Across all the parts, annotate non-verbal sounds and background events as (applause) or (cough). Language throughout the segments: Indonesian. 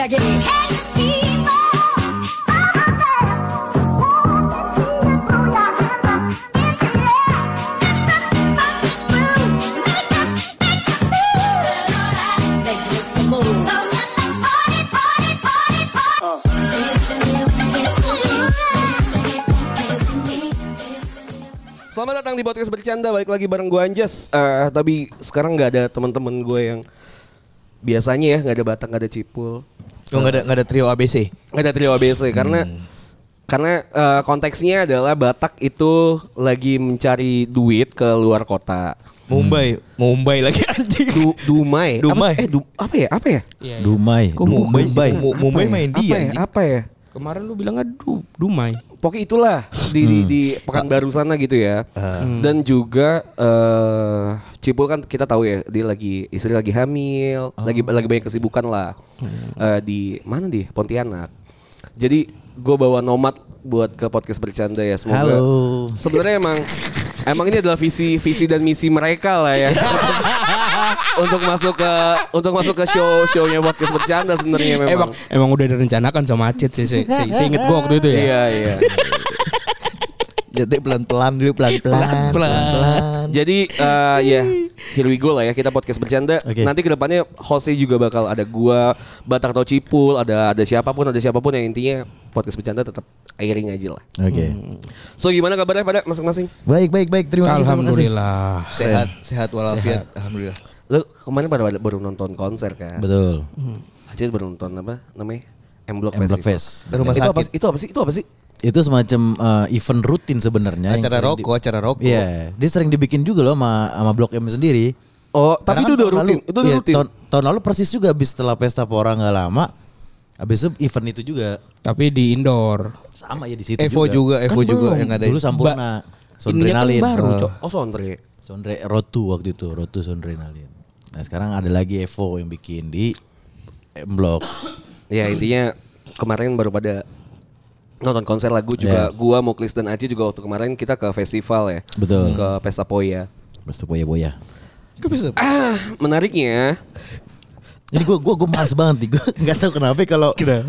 Selamat datang di podcast bercanda balik lagi bareng gue Anjas. Eh, tapi sekarang nggak ada teman-teman gue yang biasanya ya nggak ada Batak nggak ada Cipul Oh nggak ada nggak ada trio ABC. nggak ada trio ABC karena karena eh, konteksnya adalah Batak itu lagi mencari duit ke luar kota. Mumbai, Mumbai lagi (laughs) anjing. Du, Dumai. Dumai. Apa, eh, du, apa ya? Apa ya? Iya, iya. Dumai. Kok Mumbai? sih? Mumbai. Mu- Mumbai Apa ya? main dia Apa ya? anjing. Apa ya? Kemarin lu bilangnya du, Dumai. Pokoknya itulah di di, di Pekanbaru sana gitu ya. Dan juga eh Cipul kan kita tahu ya dia lagi istri lagi hamil, lagi lagi banyak kesibukan lah. Eh, di mana di Pontianak. Jadi gue bawa nomad buat ke podcast bercanda ya semoga. Halo. Sebenarnya emang emang ini adalah visi visi dan misi mereka lah ya. (laughs) untuk masuk ke untuk masuk ke show shownya podcast bercanda sebenarnya memang. Emang emang udah direncanakan sama Acit sih. Saya saya- saya inget gua waktu itu ya. Iya iya. Jadi pelan-pelan dulu pelan-pelan. Pelan-pelan. Jadi eh, ya here we go lah ya kita podcast bercanda. Oke. Nanti ke depannya hostnya juga bakal ada gua, Batak atau Cipul, ada ada siapa pun, ada siapa pun yang intinya podcast bercanda tetap airing aja lah. Oke. So gimana kabarnya pada masing-masing? Baik, baik, baik. Terima kasih. terima kasih. Alhamdulillah. Sehat, sehat walafiat. Alhamdulillah. Lu kemarin baru baru nonton konser kan? Betul. Aja baru nonton apa namanya? M Block M Block. Fest. Rumah itu apa, sakit. itu apa sih? Itu apa sih? Itu semacam eh, event rutin sebenarnya. yang Acara rokok, acara rokok. Iya, dia sering dibikin juga loh sama sama Blok M sendiri. Oh, tapi Karena itu kan udah rutin. lalu- itu udah iya, rutin. Tahun, tahun lalu persis juga habis setelah pesta pora nggak lama. Habis itu event itu juga Tapi di indoor. sama ya di situ Evo juga, Evo Kan juga belum. yang ada. Dulu Sampurna, kan Sondrenalin. baru, Eh, Cok. Oh, Sondre. Sondre Rotu waktu itu, Rotu Sondrenalin. Nah sekarang ada lagi Evo yang bikin di M Block. Ya intinya kemarin baru pada nonton konser lagu juga Iya. gua Muklis dan Aji juga waktu kemarin kita ke festival ya. Betul. Ke Pesta Poya. Boya boya. Itu bisa. Ah, menariknya Jadi gue gue gue males banget nih gue nggak tahu kenapa kalau eh,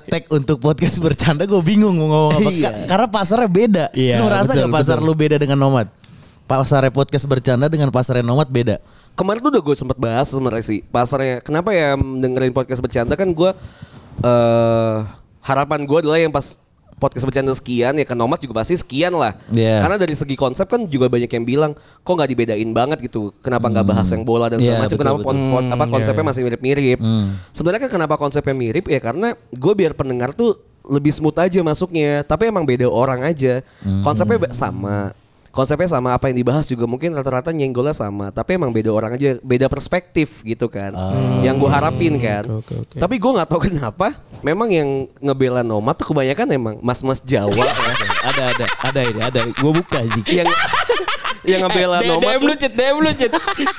tag untuk podcast bercanda gue bingung mau ngomong apa (laughs) Ka- karena pasarnya beda. Iya, lu ngerasa betul, gak pasar betul. lu beda dengan Nomad? Pasarnya podcast bercanda dengan pasarnya Nomad beda. Kemarin tuh udah gue sempat bahas sebenarnya sih pasarnya. Kenapa ya dengerin podcast bercanda kan gua eh harapan gua adalah yang pas podcast bercanda sekian ya ke Nomad juga pasti sekian lah. Iya. Karena dari segi konsep kan juga banyak yang bilang kok nggak dibedain banget gitu. Kenapa nggak bahas yang bola dan segala Iya, macam? Kenapa betul. pon- pon- apa Hmm, konsepnya iya, masih mirip-mirip? Sebenarnya kan kenapa konsepnya mirip ya karena gue biar pendengar tuh lebih smooth aja masuknya. Tapi emang beda orang aja. Konsepnya ba- sama. Konsepnya sama apa yang dibahas juga mungkin rata-rata nyenggolnya sama. Tapi emang beda orang aja, beda perspektif gitu kan. Yang gue harapin kan. Oke, oke, oke. Tapi gue nggak tahu (laughs) kenapa. Memang yang ngebela Nomad tuh kebanyakan emang mas-mas Jawa. ya. (laughs) ada ada ada ini ada. Gue buka sih. yang (laughs) yang ngebela Eh, Nomad DM lu Cit, DM lu Cit.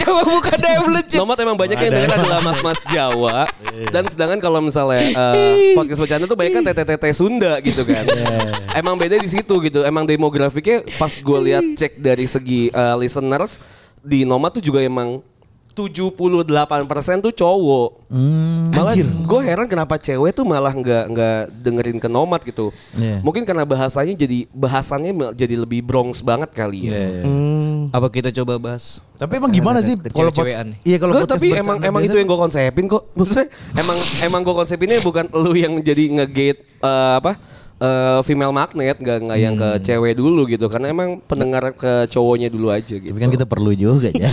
Coba buka DM lu Cit. Emang banyak yang denger adalah mas-mas Jawa. Dan sedangkan kalau misalnya eh, Podcast bercanda tuh banyak kan tete-tete Sunda gitu kan. Emang beda di situ gitu. Emang demografiknya pas gue lihat cek dari segi eh, listeners Di Nomad tuh juga emang 78% tuh cowok Malah gue heran kenapa cewek tuh malah nggak nggak dengerin ke Nomad gitu Iya. Mungkin karena bahasanya jadi Bahasannya jadi lebih brongs banget kali ya Apa kita coba bahas? Tapi emang gimana sih kalau nih. Iya kalau podcast tapi emang emang itu yang gue konsepin kok. (laughs) Maksudnya emang emang gue konsepinnya bukan lu yang jadi ngegate eh, apa eh, female magnet, nggak nggak yang ke Hmm. cewek dulu gitu. Karena emang pendengar ke cowoknya dulu aja gitu. Tapi kan kita perlu juga (laughs) ya.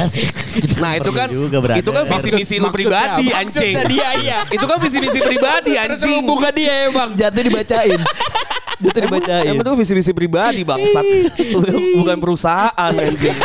Kita Nah itu kan juga, brother. itu kan visi misi lu Maksudnya pribadi apa? anjing. Maksudnya dia, iya. itu kan visi misi pribadi anjing. lu buka dia ya bang. jatuh dibacain. jatuh dibacain. Emang itu visi misi pribadi bangsat, bukan perusahaan anjing. (laughs)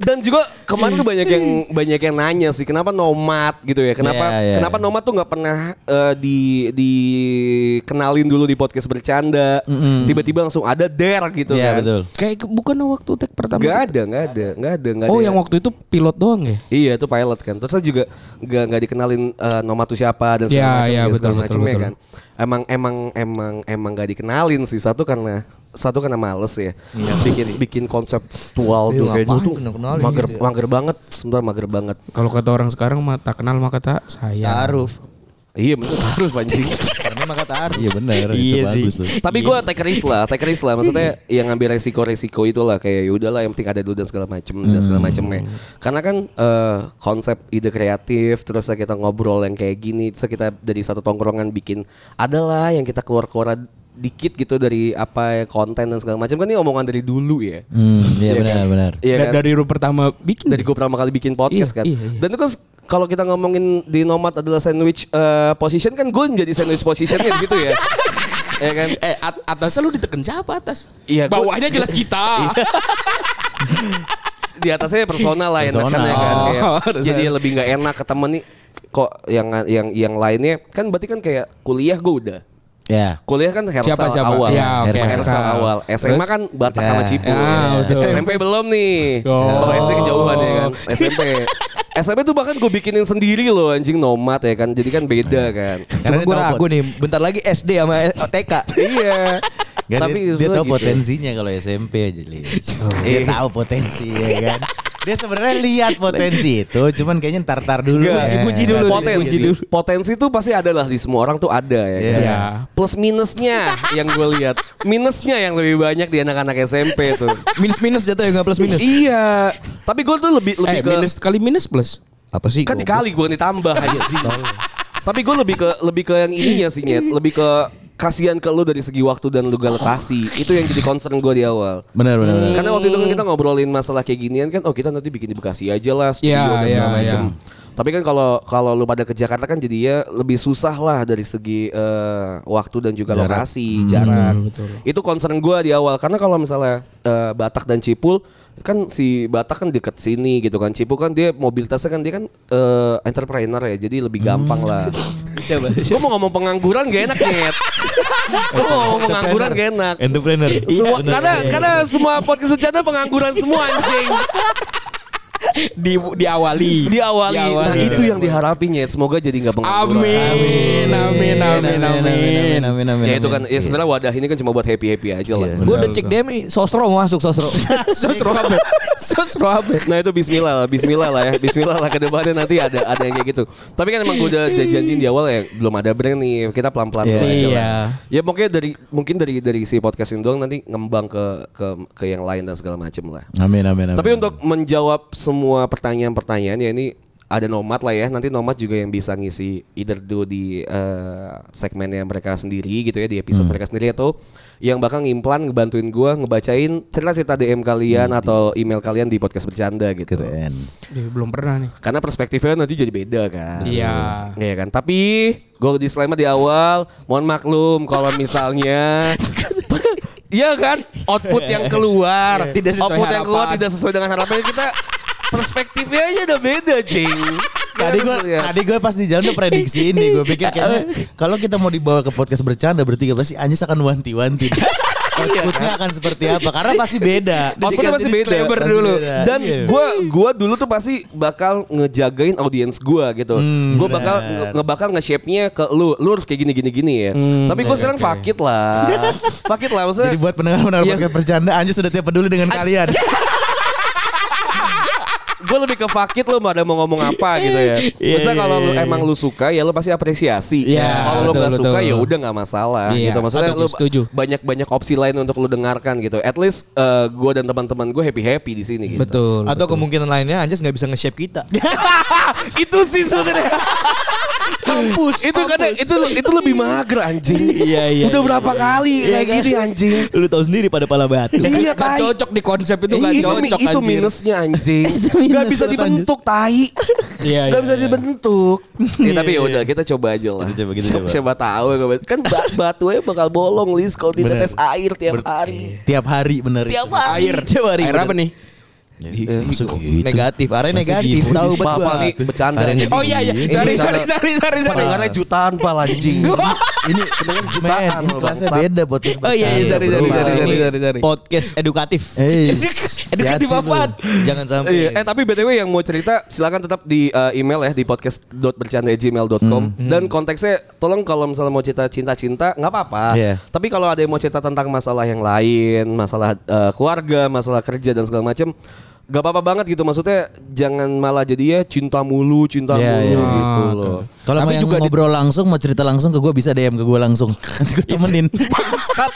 Dan juga kemarin tuh banyak yang (laughs) banyak yang nanya sih kenapa nomad gitu ya kenapa Iya, iya. kenapa nomad tuh nggak pernah eh, di dikenalin dulu di podcast bercanda tiba-tiba langsung ada der gitu Iya kan betul. Kayak bukan waktu tag pertama. nggak ada nggak ada nggak ada nggak Oh ada yang waktu itu pilot doang ya? Iya itu pilot kan. Terus saya juga nggak nggak dikenalin eh, Nomad itu siapa dan segala Iya, macam iya, dan betul, segala betul, macamnya betul. kan. Emang emang emang emang nggak dikenalin sih satu karena satu karena males ya. Bikin bikin konseptual tuh Iya, kayak dulu ngapain tuh mager gitu ya. mager banget, sebentar mager banget. Kalau kata orang sekarang mah tak kenal maka tak sayang. Taaruf. Iya bener harus anjing. (laughs) Emang kata Arif. Iya benar. Iya itu sih. bagus tuh. Tapi gue take risk lah, take risk lah. Maksudnya yang ngambil resiko-resiko itulah kayak ya udahlah yang penting ada dulu dan segala macem dan segala macemnya. Karena kan eh, konsep ide kreatif terus kita ngobrol yang kayak gini terus kita dari satu tongkrongan bikin adalah yang kita keluar-keluar dikit gitu dari apa ya, konten dan segala macam kan ini omongan dari dulu ya. Hmm, iya Iya benar kan? benar. Iya kan? Dari ru pertama bikin. dari gue pertama kali bikin podcast Iya, kan. iya, iya. Dan itu kan kalau kita ngomongin di Nomad adalah sandwich eh, position kan gue menjadi sandwich positionnya gitu ya. (laughs) ya kan? Eh at- atasnya lu diteken siapa atas? Iya, gua- Bawahnya jelas kita. (laughs) Di atasnya personal lah enak kan Personal. ya kan. Kayak, Oh, jadi lebih nggak enak ke temen nih kok yang yang yang lainnya kan berarti kan kayak kuliah gue udah Ya. Kuliah kan Hersal Siapa, siapa? awal. Ya, oke, Hersal, Hersal. awal. SMA Terus? kan Batak Ya. sama. Ya, betul. SMP belum nih. Oh. Kalau SD kejauhan ya kan. SMP. SMP tuh bahkan gue bikinin sendiri loh anjing nomad ya kan. Jadi kan beda kan. Karena dia gue ragu nih, bentar lagi SD sama TK. iya. (laughs) Gak, Tapi dia, dia justru tahu gitu. potensinya kalau SMP aja. Dia tahu potensi ya kan. Dia sebenarnya lihat potensi itu, cuman kayaknya ntar-tar dulu. Enggak. ya. Puji dulu, Potensi, puji dulu. potensi tuh pasti ada lah di semua orang tuh ada ya. Iya. kan? Iya. Plus minusnya yang gue lihat, minusnya yang lebih banyak di anak-anak SMP tuh. Minus-minus jatuh ya nggak plus-minus. iya, tapi gue tuh lebih lebih Eh ke minus kali minus plus. Apa sih? kan dikali gue ditambah aja (laughs) sih. Tapi gue lebih ke lebih ke yang ininya sih nyet, lebih ke kasihan ke lu dari segi waktu dan lu gak lokasi. Itu yang jadi concern gue di awal. Benar benar. benar. Karena waktu itu kan kita ngobrolin masalah kayak ginian kan, oh kita nanti bikin di Bekasi aja lah, studio Iya, dan segala iya, macem. iya. Tapi kan kalau kalau lu pada ke Jakarta kan jadinya lebih susah lah dari segi eh, waktu dan juga Jarak. lokasi, jarak. betul. Itu concern gue di awal karena kalau misalnya eh, Batak dan Cipul kan si Batak kan deket sini gitu kan, Cipul kan dia mobilitasnya kan dia kan eh, entrepreneur ya, jadi lebih gampang lah. (laughs) Gue mau ngomong pengangguran gak enak nyet. (laughs) Gue mau ngomong pengangguran gak enak. Entrepreneur. Semua, karena karena semua podcast bercanda pengangguran semua anjing. (laughs) (laughs) Di diawali. Diawali. Nah, itu yang diharapin ya. Semoga jadi nggak pengangguran. Amin, amin, amin, amin. amin, amin, Ya itu amin. kan ya sebenarnya wadah ini kan cuma buat happy happy aja lah. Iya. Gue udah cek DM nih, sosro mau masuk sosro. (laughs) Sosro apa? Sosro apa? Nah itu Bismillah lah, Bismillah lah ya, Bismillah lah ke depannya nanti ada ada yang kayak gitu. Tapi kan emang gue udah, udah janjiin di awal ya belum ada brand nih, kita pelan pelan Iya. aja lah. Iya. Ya pokoknya dari mungkin dari dari si podcast ini doang nanti ngembang ke ke ke yang lain dan segala macem lah. Amin amin amin. Tapi untuk menjawab semua pertanyaan-pertanyaan ya ini ada nomad lah ya. Nanti nomad juga yang bisa ngisi either do di eh, segmennya mereka sendiri gitu ya di episode Hmm. mereka sendiri atau yang bakal ngimplan ngebantuin gua ngebacain cerita-cerita DM kalian atau email kalian di podcast bercanda gitu. keren. Eh, belum pernah nih. Karena perspektifnya nanti jadi beda kan. Iya. Iya kan. Tapi gue disclaimer di awal, mohon maklum kalau misalnya (laughs) Iya kan, output yang keluar, Tidak sesuai output yang keluar tidak sesuai dengan harapan kita. Perspektifnya aja udah beda, Jing. Tadi gue tadi gue pas di jalan udah prediksi ini gue pikir kayaknya kalau kita mau dibawa ke podcast bercanda bertiga pasti Anjas akan wanti-wanti. Outputnya akan seperti apa? Karena pasti beda. Outputnya pasti beda. Pasti dulu. beda. Dan Iya. gua gua dulu tuh pasti bakal ngejagain audiens gua gitu. Hmm, gua bakal benar. nge, ngebakal nge-shape-nya ke lu. Lu harus kayak gini gini gini ya. Tapi gua sekarang fakit lah. fakit lah maksudnya. Jadi buat pendengar-pendengar Iya. podcast bercanda Anjas sudah tidak peduli dengan kalian. (laughs) gue lebih ke fakit lu pada mau ngomong apa gitu ya. Maksudnya kalau lu emang lu suka ya lu pasti apresiasi. Iya, kalau lu nggak suka ya udah nggak masalah Iya, gitu. Maksudnya setuju, lu setuju. banyak banyak opsi lain untuk lu dengarkan gitu. At least eh, gue dan teman-teman gue happy happy di sini gitu. Betul. Atau betul. kemungkinan lainnya Anjas nggak bisa nge-shape kita. (laughs) itu sih sebenarnya. (laughs) Kampus. Itu kadang itu itu lebih mager anjing. (laughs) Iya, iya, Udah iya, berapa kali kayak gini anjing. (laughs) Lu tahu sendiri pada pala batu. Iya tai. cocok di konsep itu gak Itu, cocok itu anjir. minusnya anjing. (laughs) Gak bisa dibentuk tai. Iya, Gak iya, bisa iya. dibentuk. Ya, tapi ya udah kita coba aja lah. Kita coba, kita Siapa, coba. siapa tahu ya, kan ba- batunya bakal bolong Lis kalau ditetes air tiap hari. Tiap hari bener Tiap itu. hari. Air. Tiap hari. Air apa nih? Eh, gitu. Negatif, Masuk negatif. gitu. Tahu betul. Pak, nih bercanda. Oh iya iya. Ini Sorry sorry sorry sorry. Pendengarnya jutaan pak anjing. (laughs) Ini pendengar jutaan. Kelasnya beda podcast Oh iya iya sorry sorry sorry sorry podcast edukatif. Eh, (laughs) Edukatif apaan? Jangan sampai. Iya, eh tapi BTW yang mau cerita silakan tetap di uh, email ya di podcast.bercanda@gmail.com dan konteksnya tolong kalau misalnya mau cerita cinta-cinta nggak apa-apa. Tapi kalau ada yang mau cerita tentang masalah yang lain, masalah uh, keluarga, masalah kerja dan segala macam Gak apa-apa banget gitu maksudnya jangan malah jadi ya cinta mulu cinta Iya, mulu iya. gitu loh. Kalau mau juga di- ngobrol langsung mau cerita langsung ke gue bisa DM ke gue langsung. (laughs) Nanti gue temenin. (laughs) Bangsat.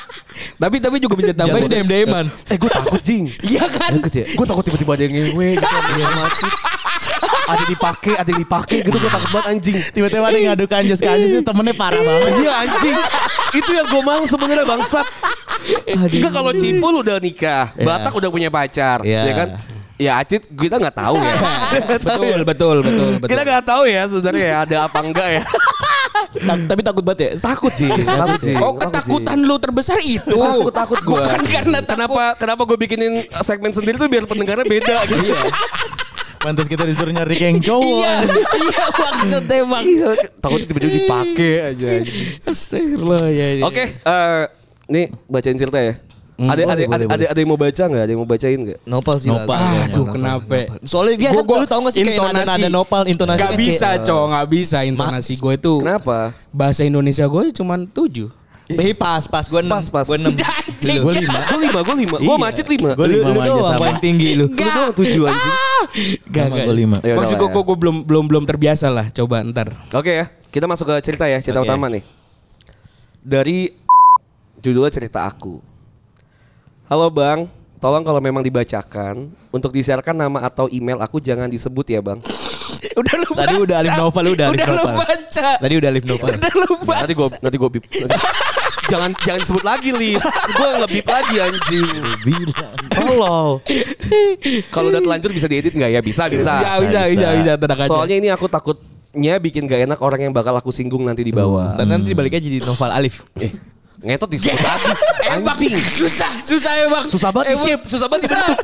Tapi tapi juga bisa tambahin Jatuh DM-DM-an. Eh gue takut jing. (laughs) Iya kan? Gue takut tiba-tiba ada yang ngewe gitu ada macet. Ada yang dipakai, ada yang dipakai gitu gue takut banget anjing. Tiba-tiba ada yang ngadu ke Anjas ke Anjas itu temennya parah banget. Iya anjing. Itu yang gue mau sebenarnya bangsat. Enggak kalau Cipul udah nikah, Iya. Batak udah punya pacar, Iya. ya kan? Ya Acit kita nggak tahu ya. (laughs) betul, betul, betul, betul. kita nggak tahu ya sebenarnya ya ada apa enggak ya. (laughs) Ta- Tapi takut banget ya. Takut sih, takut sih. Oh ketakutan lu terbesar itu. Takut takut gue. Bukan karena kenapa kenapa gue bikinin segmen sendiri tuh biar pendengarnya beda gitu. Pantas kita disuruh nyari yang cowok. Iya, iya maksudnya bang. Iya, takut tiba-tiba dipakai aja. Astagfirullah ya. ya. Oke, eh, nih bacain cerita ya. Hmm, ada, boleh, ada, boleh, ada, boleh. ada, ada yang mau baca nggak? Ada yang mau bacain nggak? Nopal sih. Nopal. lah. Aduh kenapa? Soalnya dia Gua- gua- lu tau gak sih kayak intonasi. nada-nada nopal intonasi Gak bisa cowok, gak bisa intonasi gue itu. Kenapa? Bahasa Indonesia gue cuma tujuh. Eh pas pas gue enam Pas, pas. Gue enam. (laughs) Gue lima. Gue lima, gue lima. Gue Iya. macet lima. Gua lima Lu sama paling tinggi lu Lu doang tujuh anjing. Gak, gak. gue lima. Ya udah Maksud lah gue, ya. gue belum belum belum terbiasa lah. Coba ntar. Oke ya, kita masuk ke cerita ya, cerita utama nih. Dari (laughs) judulnya cerita aku. Halo Bang, tolong kalau memang dibacakan untuk disiarkan nama atau email aku jangan disebut ya Bang. (laughs) Udah lu Tadi udah Alif Novel, udah Alif Udah lu Novel. baca. Tadi udah Alif Nopal Udah lu baca. Nanti gue nanti gue (laughs) bip. jangan jangan sebut lagi Lis. Gue nggak bip lagi anjing. Bilang. Tolong. Kalau udah telanjur bisa diedit nggak ya? Bisa bisa. Bisa, bisa, bisa, bisa, tenang aja. Soalnya ini aku takutnya bikin gak enak orang yang bakal aku singgung nanti di bawah. Dan nanti dibaliknya jadi Novel Alif Eh, ngetot disebut lagi. (laughs) Emang Anjing. susah, susah emang. Susah banget di susah banget dibentuk.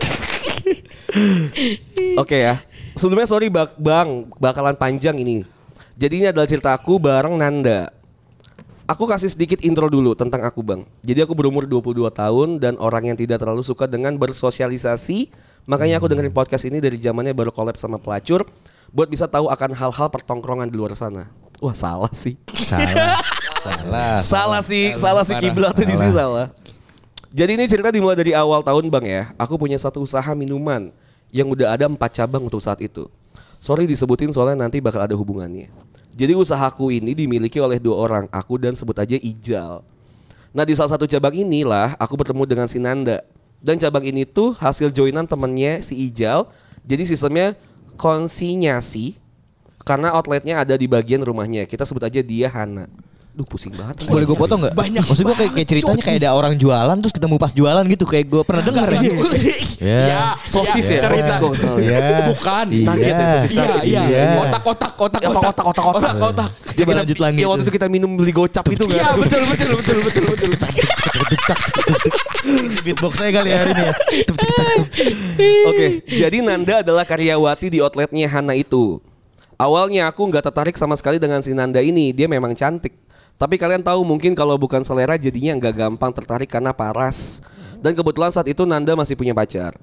(laughs) Oke ya. Sebelumnya sorry bak bang, bakalan panjang ini. Jadi ini adalah cerita aku bareng Nanda. Aku kasih sedikit intro dulu tentang aku bang. Jadi aku berumur 22 tahun dan orang yang tidak terlalu suka dengan bersosialisasi. Makanya aku dengerin podcast ini dari zamannya baru collab sama pelacur. Buat bisa tahu akan hal-hal pertongkrongan di luar sana. Wah salah sih. Salah. Salah. Salah sih, salah sih parah. kiblatnya di sini salah. Jadi ini cerita dimulai dari awal tahun bang ya. Aku punya satu usaha minuman yang udah ada empat cabang untuk saat itu. Sorry disebutin soalnya nanti bakal ada hubungannya. Jadi usahaku ini dimiliki oleh dua orang, aku dan sebut aja Ijal. Nah di salah satu cabang inilah aku bertemu dengan si Nanda. Dan cabang ini tuh hasil joinan temennya si Ijal. Jadi sistemnya konsinyasi karena outletnya ada di bagian rumahnya. Kita sebut aja dia Hana. Duh pusing banget. Boleh gue potong gak? Banyak Maksud gue kayak, kayak ceritanya kayak ada orang jualan Terus ketemu pas jualan gitu Kayak gue pernah denger ya Ya. Sosis ya, cerita. sosis salah. Iya. Bukan. Ya, Iya, iya. Iya. Otak, otak, otak, Ya, otak, otak, otak, otak. otak. Coba lanjut lagi Ya waktu itu kita minum beli gocap itu kan. Iya, betul, betul, betul, betul, betul. Beatbox saya kali hari ini ya. Oke, jadi Nanda adalah karyawati di outletnya Hana itu. Awalnya aku nggak tertarik sama sekali dengan si Nanda ini, dia memang cantik. Tapi kalian tahu mungkin kalau bukan selera jadinya nggak gampang tertarik karena paras. Dan kebetulan saat itu Nanda masih punya pacar.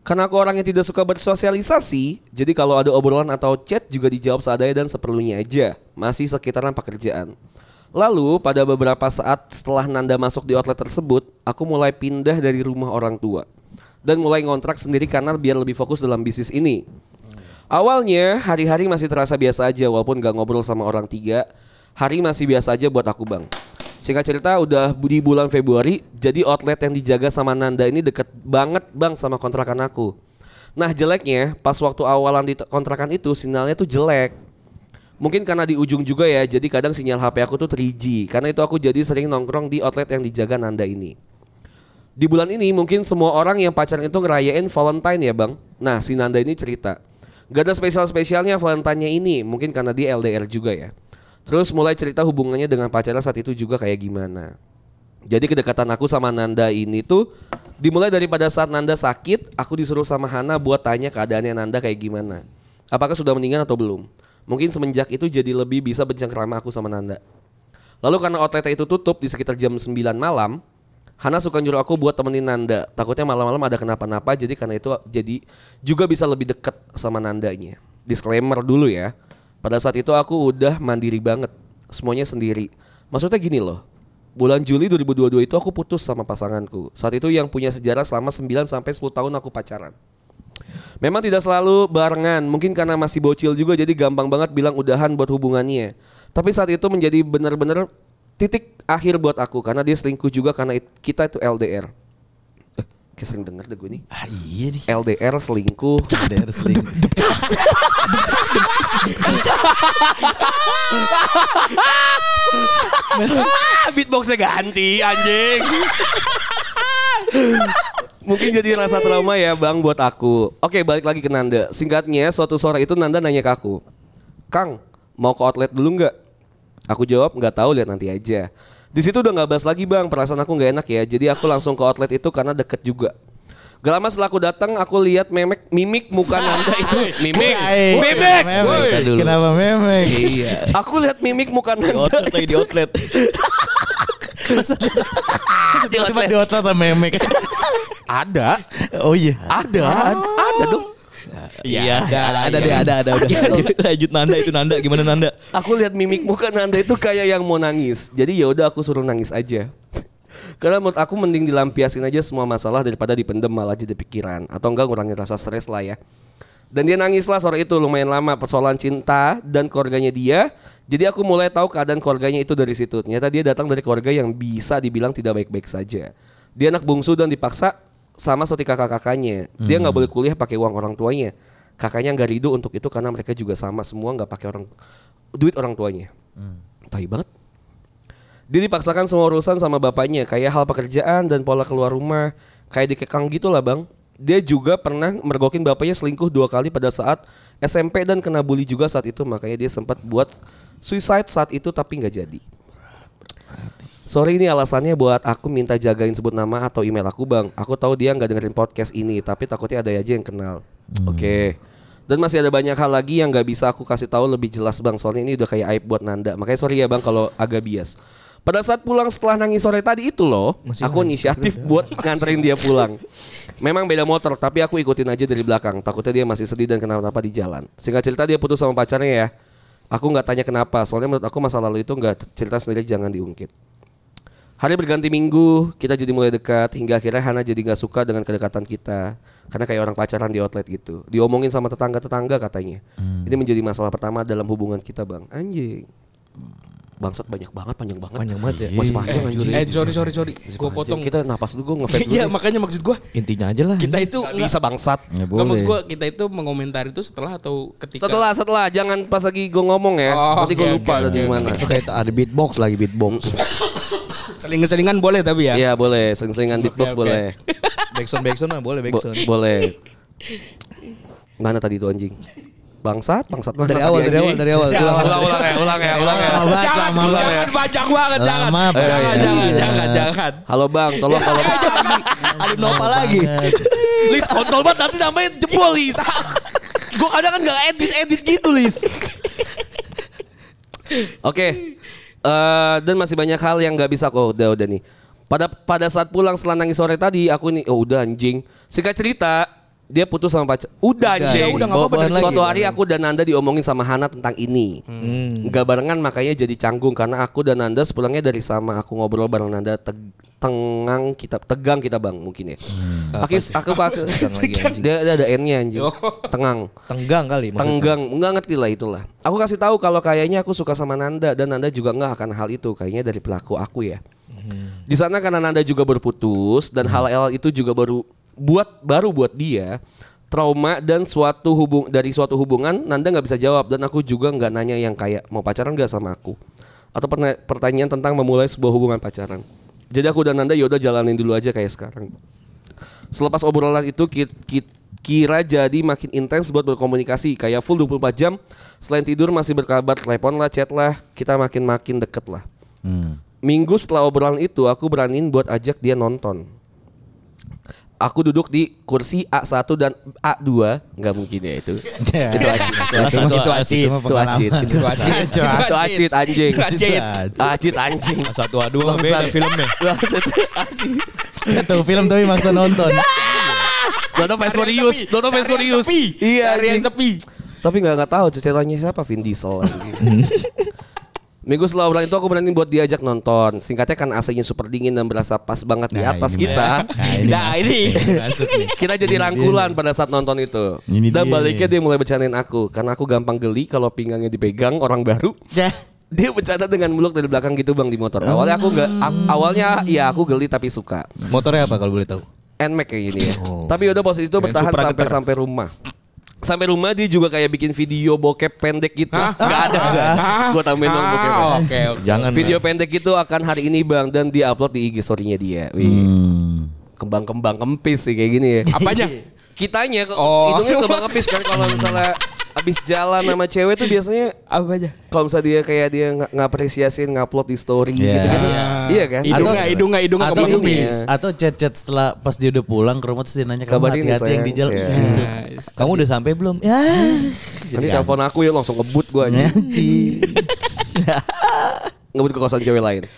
Karena aku orang yang tidak suka bersosialisasi, jadi kalau ada obrolan atau chat juga dijawab seadanya dan seperlunya aja, masih sekitaran pekerjaan. Lalu pada beberapa saat setelah Nanda masuk di outlet tersebut, aku mulai pindah dari rumah orang tua dan mulai ngontrak sendiri karena biar lebih fokus dalam bisnis ini. Awalnya hari-hari masih terasa biasa aja walaupun gak ngobrol sama orang tiga, hari masih biasa aja buat aku bang. Singkat cerita udah di bulan Februari, jadi outlet yang dijaga sama Nanda ini deket banget bang sama kontrakan aku. Nah jeleknya pas waktu awalan di kontrakan itu sinyalnya tuh jelek. Mungkin karena di ujung juga ya, jadi kadang sinyal HP aku tuh 3G. Karena itu aku jadi sering nongkrong di outlet yang dijaga Nanda ini. Di bulan ini mungkin semua orang yang pacaran itu ngerayain Valentine ya bang. Nah si Nanda ini cerita. Gak ada spesial-spesialnya Valentine-nya ini, mungkin karena dia LDR juga ya. Terus mulai cerita hubungannya dengan pacarnya saat itu juga kayak gimana. Jadi kedekatan aku sama Nanda ini tuh dimulai dari pada saat Nanda sakit, aku disuruh sama Hana buat tanya keadaannya Nanda kayak gimana. Apakah sudah meninggal atau belum? Mungkin semenjak itu jadi lebih bisa bercengkrama aku sama Nanda. Lalu karena outlet itu tutup di sekitar jam 9 malam, Hana suka nyuruh aku buat temenin Nanda. Takutnya malam-malam ada kenapa-napa, jadi karena itu jadi juga bisa lebih deket sama Nandanya. Disclaimer dulu ya. Pada saat itu aku udah mandiri banget, semuanya sendiri. Maksudnya gini loh, bulan Juli 2022 itu aku putus sama pasanganku. Saat itu yang punya sejarah selama 9 sampai 10 tahun aku pacaran. Memang tidak selalu barengan, mungkin karena masih bocil juga jadi gampang banget bilang udahan buat hubungannya. Tapi saat itu menjadi benar-benar titik akhir buat aku karena dia selingkuh juga karena it- kita itu LDR. Eh, kayak sering denger deh gue nih. Ah iya nih. LDR selingkuh. LDR selingkuh. (laughs) Ah, beatboxnya ganti anjing. Mungkin jadi rasa trauma ya bang buat aku. Oke balik lagi ke Nanda. Singkatnya suatu sore itu Nanda nanya ke aku, Kang mau ke outlet dulu nggak? Aku jawab nggak tahu lihat nanti aja. Di situ udah nggak bahas lagi bang, perasaan aku nggak enak ya. Jadi aku langsung ke outlet itu karena deket juga. Gak lama setelah aku datang, aku lihat memek mimik muka (laughs) Nanda itu mimik, mimik. kenapa Woi. memek? Kenapa memek? Iya. Aku lihat mimik muka Di Nanda outlet lagi di outlet. (laughs) Tiba-tiba di outlet ada memek. ada, Oh iya. ada, ada dong. Iya, ada, ada, deh, ada, ada, udah. Lanjut Nanda itu Nanda, gimana Nanda? Aku lihat mimik muka Nanda itu kayak yang mau nangis. Jadi ya udah aku suruh nangis aja. Karena menurut aku mending dilampiasin aja semua masalah daripada dipendem malah jadi pikiran atau enggak ngurangin rasa stres lah ya. Dan dia nangis lah sore itu lumayan lama persoalan cinta dan keluarganya dia. Jadi aku mulai tahu keadaan keluarganya itu dari situ. Ternyata dia datang dari keluarga yang bisa dibilang tidak baik-baik saja. Dia anak bungsu dan dipaksa sama seperti kakak-kakaknya. Dia nggak boleh kuliah pakai uang orang tuanya. Kakaknya nggak ridho untuk itu karena mereka juga sama semua nggak pakai orang duit orang tuanya. Tai banget. Dia dipaksakan semua urusan sama bapaknya Kayak hal pekerjaan dan pola keluar rumah. Kayak dikekang gitu lah bang. Dia juga pernah mergokin bapaknya selingkuh dua kali pada saat SMP dan kena bully juga saat itu. Makanya dia sempat buat suicide saat itu tapi nggak jadi. Sorry ini alasannya buat aku minta jagain sebut nama atau email aku bang. Aku tahu dia nggak dengerin podcast ini Tapi takutnya ada aja yang kenal. Oke. Dan masih ada banyak hal lagi yang nggak bisa aku kasih tahu lebih jelas bang. Soalnya ini udah kayak aib buat Nanda. Makanya sorry ya bang kalau agak bias pada saat pulang setelah nangis sore tadi itu loh, aku inisiatif buat (laughs) nganterin dia pulang. Memang beda motor, tapi aku ikutin aja dari belakang. Takutnya dia masih sedih dan kenapa-napa di jalan. Singkat cerita dia putus sama pacarnya ya. Aku nggak tanya kenapa, soalnya menurut aku masa lalu itu nggak cerita sendiri jangan diungkit. Hari berganti minggu, kita jadi mulai dekat hingga akhirnya Hana jadi nggak suka dengan kedekatan kita karena kayak orang pacaran di outlet gitu. Diomongin sama tetangga-tetangga katanya. Ini menjadi masalah pertama dalam hubungan kita, Bang. Anjing. Bangsat banyak banget, panjang banget. Panjang banget ya. Masih panjang anjing. Eh sorry sorry sorry, gue potong. Kita napas dulu gue ngefade (laughs) dulu. Iya makanya maksud gue Intinya aja lah. kita itu Nggak bisa bangsat. Ya Nggak, maksud boleh. gue kita itu mengomentari itu setelah atau ketika Setelah setelah jangan pas lagi gue ngomong ya. Oh, Nanti gue lupa tadi oke, mana. Kita ada beatbox lagi beatbox. seling-selingan boleh tapi ya. Iya boleh, sering-seringan beatbox boleh. (laughs) backsound backsound mah boleh Bo- backsound. boleh. Mana tadi itu anjing? Bangsat, bangsat Dari awal, dari awal, dari awal. Ya, Ulang, Ulang, ulang ya, ulang ya, ulang ya. Jangan, jangan, panjang banget, jangan. Jangan, jangan, Iya. jangan, jangan. Halo bang, tolong kalau Ada nopal lagi. Lis kontrol banget nanti sampai jebol Lis. Gue kadang kan gak edit-edit gitu Lis. Oke. Eh, dan masih banyak hal yang nggak bisa kok udah udah nih. Pada pada saat pulang setelah nangis sore tadi aku nih oh udah anjing. Singkat cerita dia putus sama pacar. Udah Udah, anjing. ya udah, nggak apa-apa, Suatu lagi. hari aku dan Nanda diomongin sama Hana tentang ini. Hmm. Nggak barengan makanya jadi canggung karena aku dan Nanda sepulangnya dari sama aku ngobrol bareng Nanda teg- tengang kita tegang kita bang mungkin ya. Aku aku pakai (laughs) Tegang lagi, anjing. dia, dia ada N-nya anjing. Oh. Tengang. Tenggang kali maksudnya. Tenggang, enggak ngerti lah itulah. Aku kasih tahu kalau kayaknya aku suka sama Nanda dan Nanda juga enggak akan hal itu kayaknya dari pelaku aku ya. Di sana karena Nanda juga berputus dan hal-hal itu juga baru buat baru buat dia trauma dan suatu hubung dari suatu hubungan Nanda nggak bisa jawab dan aku juga nggak nanya yang kayak mau pacaran nggak sama aku atau pertanyaan tentang memulai sebuah hubungan pacaran. Jadi aku dan Nanda yaudah jalanin dulu aja kayak sekarang. Selepas obrolan itu ki- ki- kira jadi makin intens buat berkomunikasi kayak full 24 jam. Selain tidur masih berkabar, telepon lah, chat lah, kita makin-makin deket lah. Hmm. Minggu setelah obrolan itu aku beraniin buat ajak dia nonton. Aku duduk di kursi A1 dan A2 nggak mungkin ya itu. Ya. (laughs) Itu acit, itu acit, Itu- itu acit, itu itu acit, itu acit, Itu itu anjing, Itu acit. acit anjing. Satu A dua beda Bangsat. filmnya. Tahu film tapi maksa nonton. Nonton Fast Furious, nonton Fast Furious. Iya, yang sepi. Tapi nggak nggak tahu ceritanya siapa Vin Diesel. (laughs) Minggu setelah obrolan itu aku berani buat diajak nonton. Singkatnya kan AC-nya super dingin dan berasa pas banget di Nah, atas ini kita. Nah, ini Nah, ini. masuk. (laughs) Kita jadi rangkulan pada saat nonton itu. Ini Dan dia baliknya dia mulai bercandain aku karena aku gampang geli kalau pinggangnya dipegang orang baru. Ya. (laughs) Dia bercanda dengan muluk dari belakang gitu bang di motor. Awalnya aku nggak, awalnya ya aku geli tapi suka. Motornya apa kalau boleh tahu? Nmax kayak gini ya. Tapi udah posisi itu bertahan sampai sampai rumah. Sampai rumah dia juga kayak bikin video bokep pendek gitu. Hah? Gak ada. Hah? Gue tambahin dong Ah, bokepnya. Oke, oke. Jangan. Video pendek itu akan hari ini bang dan diupload di IG story-nya dia. Wih, Hmm. kembang-kembang kempis sih kayak gini ya. Apanya? Kitanya kok Oh. hidungnya kembang kempis kan kalau misalnya (laughs) abis jalan sama cewek tuh biasanya Apanya? kalau misalnya dia kayak dia nggak ngapresiasiin ngupload di story Iya. gitu kan. Iya kan? Hidung nggak, hidung nggak, hidung nggak atau kembang ini, kempis. atau chat-chat setelah pas dia udah pulang ke rumah terus dia nanya kamu Kabarin ya, hati-hati yang di sayang." jalan. Iya. Gitu. Nice. Kamu udah sampai belum? Ya. Nanti telepon aku ya langsung ngebut gua aja. (laughs) Ngebut ke kosan cewek lain. (laughs)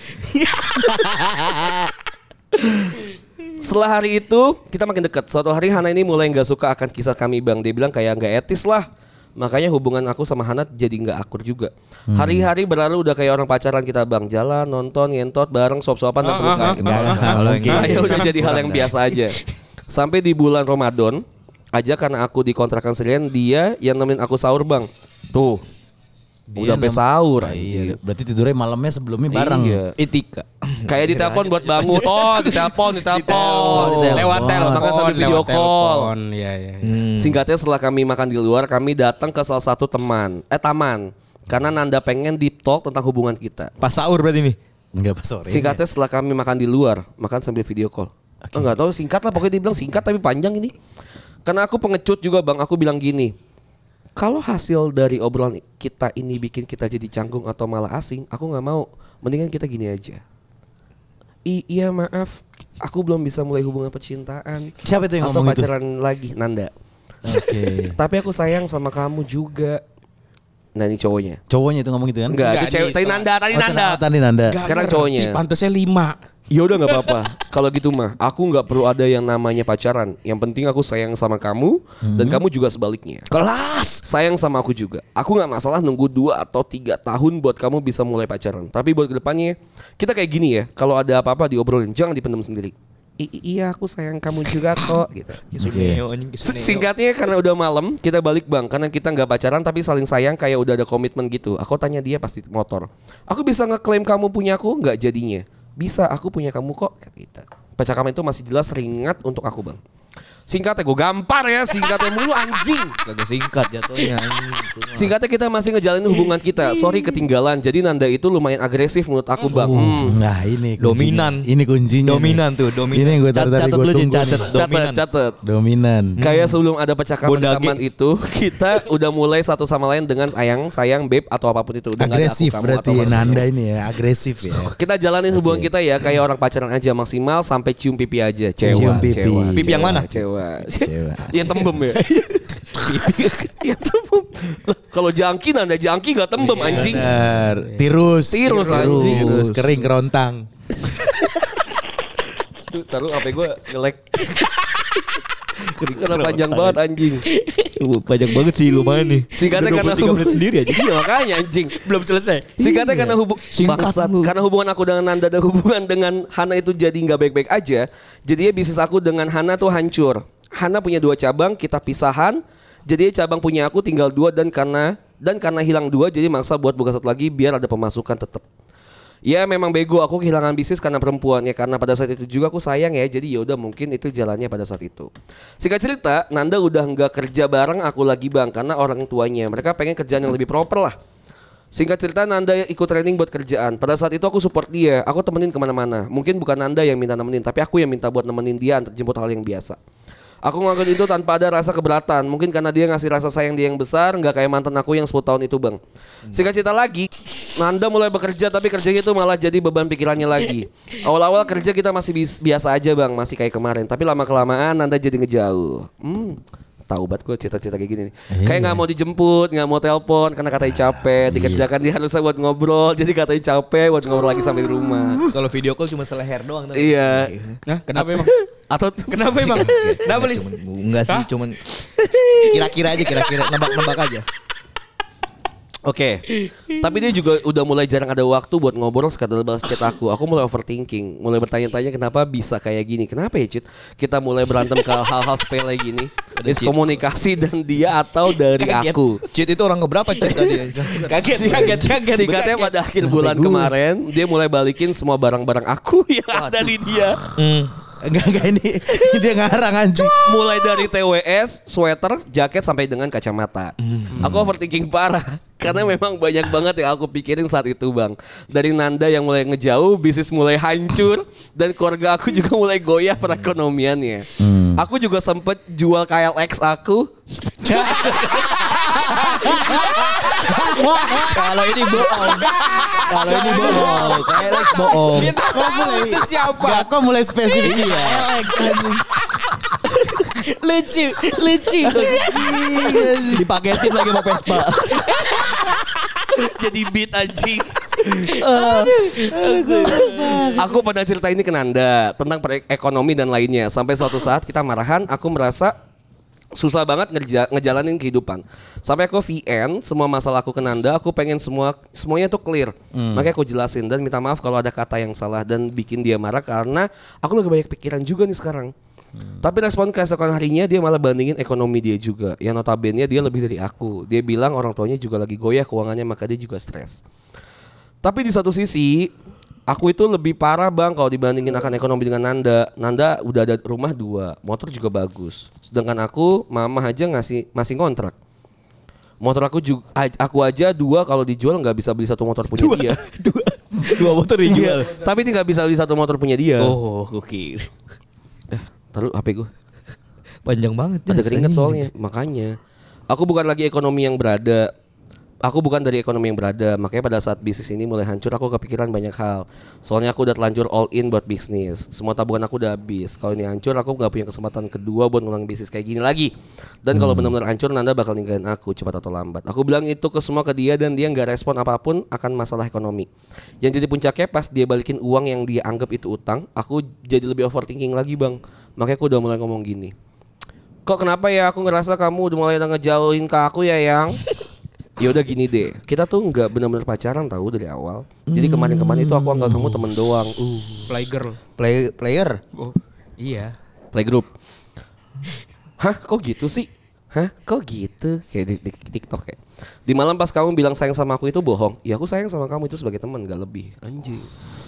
Setelah hari itu kita makin dekat. Suatu hari Hana ini mulai nggak suka akan kisah kami bang. Dia bilang kayak nggak etis lah. Makanya hubungan aku sama Hana jadi nggak akur juga. Hari-hari berlalu udah kayak orang pacaran kita bang. Jalan, nonton, ngentot bareng, suap-suapan dan pelukan. Enggak, kalau gitu. ya udah jadi hal yang biasa aja. Sampai di bulan Ramadan aja karena aku dikontrakan sendirian dia yang nemenin aku sahur bang. Tuh. Udah sampai sahur Ah, anjir. Iya, berarti tidurnya malamnya sebelumnya bareng. Iya. Etika. (laughs) Kayak ditelepon buat bangun. (laughs) Oh, (laughs) ditelepon, ditelepon. Lewat telepon, Bahkan sambil video call. telepon. Iya, iya. iya. Hmm. Singkatnya setelah kami makan di luar, kami datang ke salah satu teman, eh taman. Karena Nanda pengen deep talk tentang hubungan kita. Pas sahur berarti nih. Enggak pas sore. Singkatnya setelah kami makan di luar, makan sambil video call. Enggak tahu singkat lah pokoknya dia bilang singkat tapi panjang ini. Karena aku pengecut juga bang, aku bilang gini. Kalau hasil dari obrolan kita ini bikin kita jadi canggung atau malah asing, aku nggak mau. Mendingan kita gini aja. I iya maaf, aku belum bisa mulai hubungan percintaan. Siapa itu yang atau ngomong itu? pacaran lagi, Nanda. Oke. (laughs) Tapi aku sayang sama kamu juga. Nah ini cowoknya. Cowoknya itu ngomong gitu kan? Enggak, itu cewek. di Tadi Nanda, tadi Oh, Nanda. tadi Nanda? Sekarang ngerti, cowoknya. Pantasnya lima. Ya udah nggak apa-apa. Kalau gitu mah, aku nggak perlu ada yang namanya pacaran. Yang penting aku sayang sama kamu dan kamu juga sebaliknya. Kelas. Sayang sama aku juga. Aku nggak masalah nunggu dua atau tiga tahun buat kamu bisa mulai pacaran. Tapi buat ke depannya kita kayak gini ya. Kalau ada apa-apa diobrolin, jangan dipendam sendiri. I- iya aku sayang kamu juga kok gitu. Kisuneo. Singkatnya karena udah malam kita balik bang karena kita nggak pacaran tapi saling sayang kayak udah ada komitmen gitu. Aku tanya dia pasti motor. Aku bisa ngeklaim kamu punya aku nggak jadinya? Bisa aku punya kamu kok kata kita. Percakapan itu masih jelas ringat untuk aku bang. Singkatnya gue gampar ya singkatnya mulu anjing. Kagak singkat jatuhnya. Singkatnya kita masih ngejalanin hubungan kita. Sorry ketinggalan. Jadi Nanda itu lumayan agresif menurut aku bang. Hmm. Nah ini kuncinya. Dominan. Ini kuncinya. Dominan nih. tuh, dominan. Ini yang gue tadi gue tunggu. catat. nih. Catat, Dominan. catat. Dominan. Kayak sebelum ada rekaman itu, kita udah mulai satu sama lain dengan ayang, sayang, babe atau apa pun itu. Udah ada aku, agresif kamu, berarti atau ya. Nanda ini ya, agresif ya. (laughs) Kita jalanin hubungan kita ya kayak orang pacaran aja maksimal sampai cium pipi aja. Cewek. Cium pipi. Pipi yang mana? Cewek. Cewek. yang tembem ya. (laughs) Yang tembem. Kalau jangki nanda jangki nggak tembem anjing. Benar. Tirus. Tirus, anjing. Tirus, kering kerontang. Taruh HP gue ngelek. (laughs) Karena panjang banget anjing. Uh, Banyak banget sih lumayan nih. Singkatnya karena 23 menit sendiri aja. Iya makanya anjing. Belum selesai. Singkatnya karena hubung bangsat. karena hubungan aku dengan Nanda dan hubungan dengan Hana itu jadi nggak baik-baik aja. Jadinya bisnis aku dengan Hana tuh hancur. Hana punya dua cabang, kita pisahan. Jadi cabang punya aku tinggal dua dan karena dan karena hilang dua jadi maksa buat buka satu lagi biar ada pemasukan tetap. Ya memang bego aku kehilangan bisnis karena perempuan ya karena pada saat itu juga aku sayang ya jadi ya udah mungkin itu jalannya pada saat itu. Singkat cerita Nanda udah nggak kerja bareng aku lagi bang karena orang tuanya mereka pengen kerjaan yang lebih proper lah. Singkat cerita Nanda ikut training buat kerjaan. Pada saat itu aku support dia, aku temenin ke mana-mana. Mungkin bukan Nanda yang minta nemenin, tapi aku yang minta buat nemenin dia antar jemput hal yang biasa. Aku ngelakuin itu tanpa ada rasa keberatan. Mungkin karena dia ngasih rasa sayang dia yang besar, nggak kayak mantan aku yang 10 tahun itu bang. Singkat cerita lagi, Nanda mulai bekerja tapi kerjanya itu malah jadi beban pikirannya lagi. Awal-awal kerja kita masih biasa aja bang, masih kayak kemarin. Tapi lama kelamaan Nanda jadi ngejauh. Hmm, tahu banget gue cita-cita kayak gini nih. Kayak nggak mau dijemput, nggak mau telepon karena katanya capek. Dikerjakan dia harusnya buat ngobrol, jadi katanya capek buat ngobrol lagi sampai di rumah. Kalau video call cuma seleher doang. tapi- Iya. Nah, kenapa emang? (laughs) Atau Kenapa emang? Kenapa, Lis? Cuman- Enggak sih, cuman kira-kira aja kira-kira nebak-nebak aja. Oke, tapi dia juga udah mulai jarang ada waktu buat ngobrol sekadar balas chat aku. Aku mulai overthinking, mulai bertanya-tanya kenapa bisa kayak gini. Kenapa ya Cit? Kita mulai berantem ke hal-hal sepele gini. Miskomunikasi dan dia atau dari aku. Cheat itu orang keberapa cheat tadi? (laughs) Kaget, kaget, kaget. Singkatnya pada akhir bulan kemarin dia mulai balikin semua barang-barang aku (laughs) yang ada di dia. Enggak enggak ini dia ngarang anjing. Mulai dari TWS, sweater, jaket sampai dengan kacamata. Aku overthinking parah karena memang banyak banget yang aku pikirin saat itu, Bang. Dari Nanda yang mulai ngejauh, bisnis mulai hancur dan keluarga aku juga mulai goyah perekonomiannya. Aku juga sempet jual KLX aku. (laughs) Kalau ini bohong. Kalau ini bohong. Kayak Lex bohong. Dia tahu itu siapa. Gak kok mulai spesifik iya. Alex anjing. Lucu, lucu. Dipaketin lagi sama Vespa. Jadi beat anjing. aku pernah cerita ini ke Nanda tentang ekonomi dan lainnya. Sampai suatu saat kita marahan, aku merasa susah banget ngerja, ngejalanin kehidupan. Sampai aku VN, semua masalah aku ke Nanda, aku pengen semua semuanya tuh clear. Makanya aku jelasin dan minta maaf kalau ada kata yang salah dan bikin dia marah karena aku lagi banyak pikiran juga nih sekarang. Tapi respon keesokan harinya dia malah bandingin ekonomi dia juga. Yang notabene dia lebih dari aku. Dia bilang orang tuanya juga lagi goyah keuangannya maka dia juga stres. Tapi di satu sisi aku itu lebih parah bang kalau dibandingin akan ekonomi dengan Nanda. Nanda udah ada rumah dua, motor juga bagus. Sedangkan aku mama aja ngasih masih kontrak. Motor aku juga aku aja dua kalau dijual nggak bisa beli satu motor punya dia. (laughs) Dua, dua motor dijual. Tapi dia nggak bisa beli satu motor punya dia. Oh, gokil. Eh, taruh HP gue. Panjang banget. Ada keringet soalnya, makanya. Aku bukan lagi ekonomi yang berada. Aku bukan dari ekonomi yang berada, makanya pada saat bisnis ini mulai hancur aku kepikiran banyak hal. Soalnya aku udah telanjur all in buat bisnis. Semua tabungan aku udah habis. Kalau ini hancur aku nggak punya kesempatan kedua buat ngulang bisnis kayak gini lagi. Dan kalau benar-benar hancur Nanda bakal ninggalin aku cepat atau lambat. Aku bilang itu ke semua ke dia dan dia nggak respon apa pun akan masalah ekonomi. Yang jadi puncaknya pas dia balikin uang yang dia anggap itu utang, aku jadi lebih overthinking lagi bang. Makanya aku udah mulai ngomong gini. Kok kenapa ya aku ngerasa kamu udah mulai ngejauhin ke aku ya yang Ya udah gini deh, kita tuh nggak benar-benar pacaran tahu dari awal. Jadi kemarin-kemarin itu aku anggap kamu temen doang. Uh, Playgirl. Play, player. Oh, iya. playgroup. Hah, kok gitu sih? Hah, kok gitu? Kayak di, di- di TikTok kayak. Di malam pas kamu bilang sayang sama aku itu bohong. Ya aku sayang sama kamu itu sebagai teman, gak lebih. Anjing.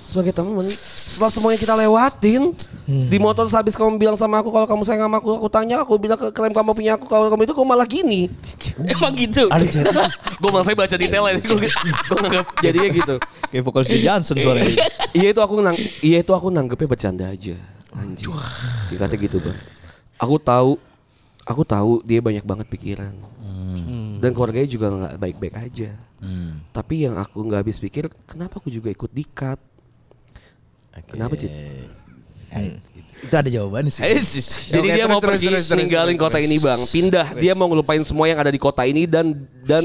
Sebagai teman. Setelah semuanya kita lewatin, di motor habis kamu bilang sama aku kalau kamu sayang sama aku, aku tanya, aku bilang ke klaim kamu punya aku, kalau kamu itu kok malah gini. (laughs) Emang gitu. Ada gue malah saya baca detailnya gue nganggap jadinya gitu Kayak vokalis di Johnson suaranya. (laughs) iya itu aku nang iya itu aku nanggepnya bercanda aja anjing singkatnya gitu bang aku tahu aku tahu dia banyak banget pikiran dan keluarganya juga nggak baik-baik aja tapi yang aku nggak habis pikir kenapa aku juga ikut dikat kenapa Cid? Itu ada jawabannya sih. Jadi Oke, dia terus, mau terus, pergi terus, terus, ninggalin terus, kota terus. ini bang, pindah. Dia mau ngelupain semua yang ada di kota ini dan dan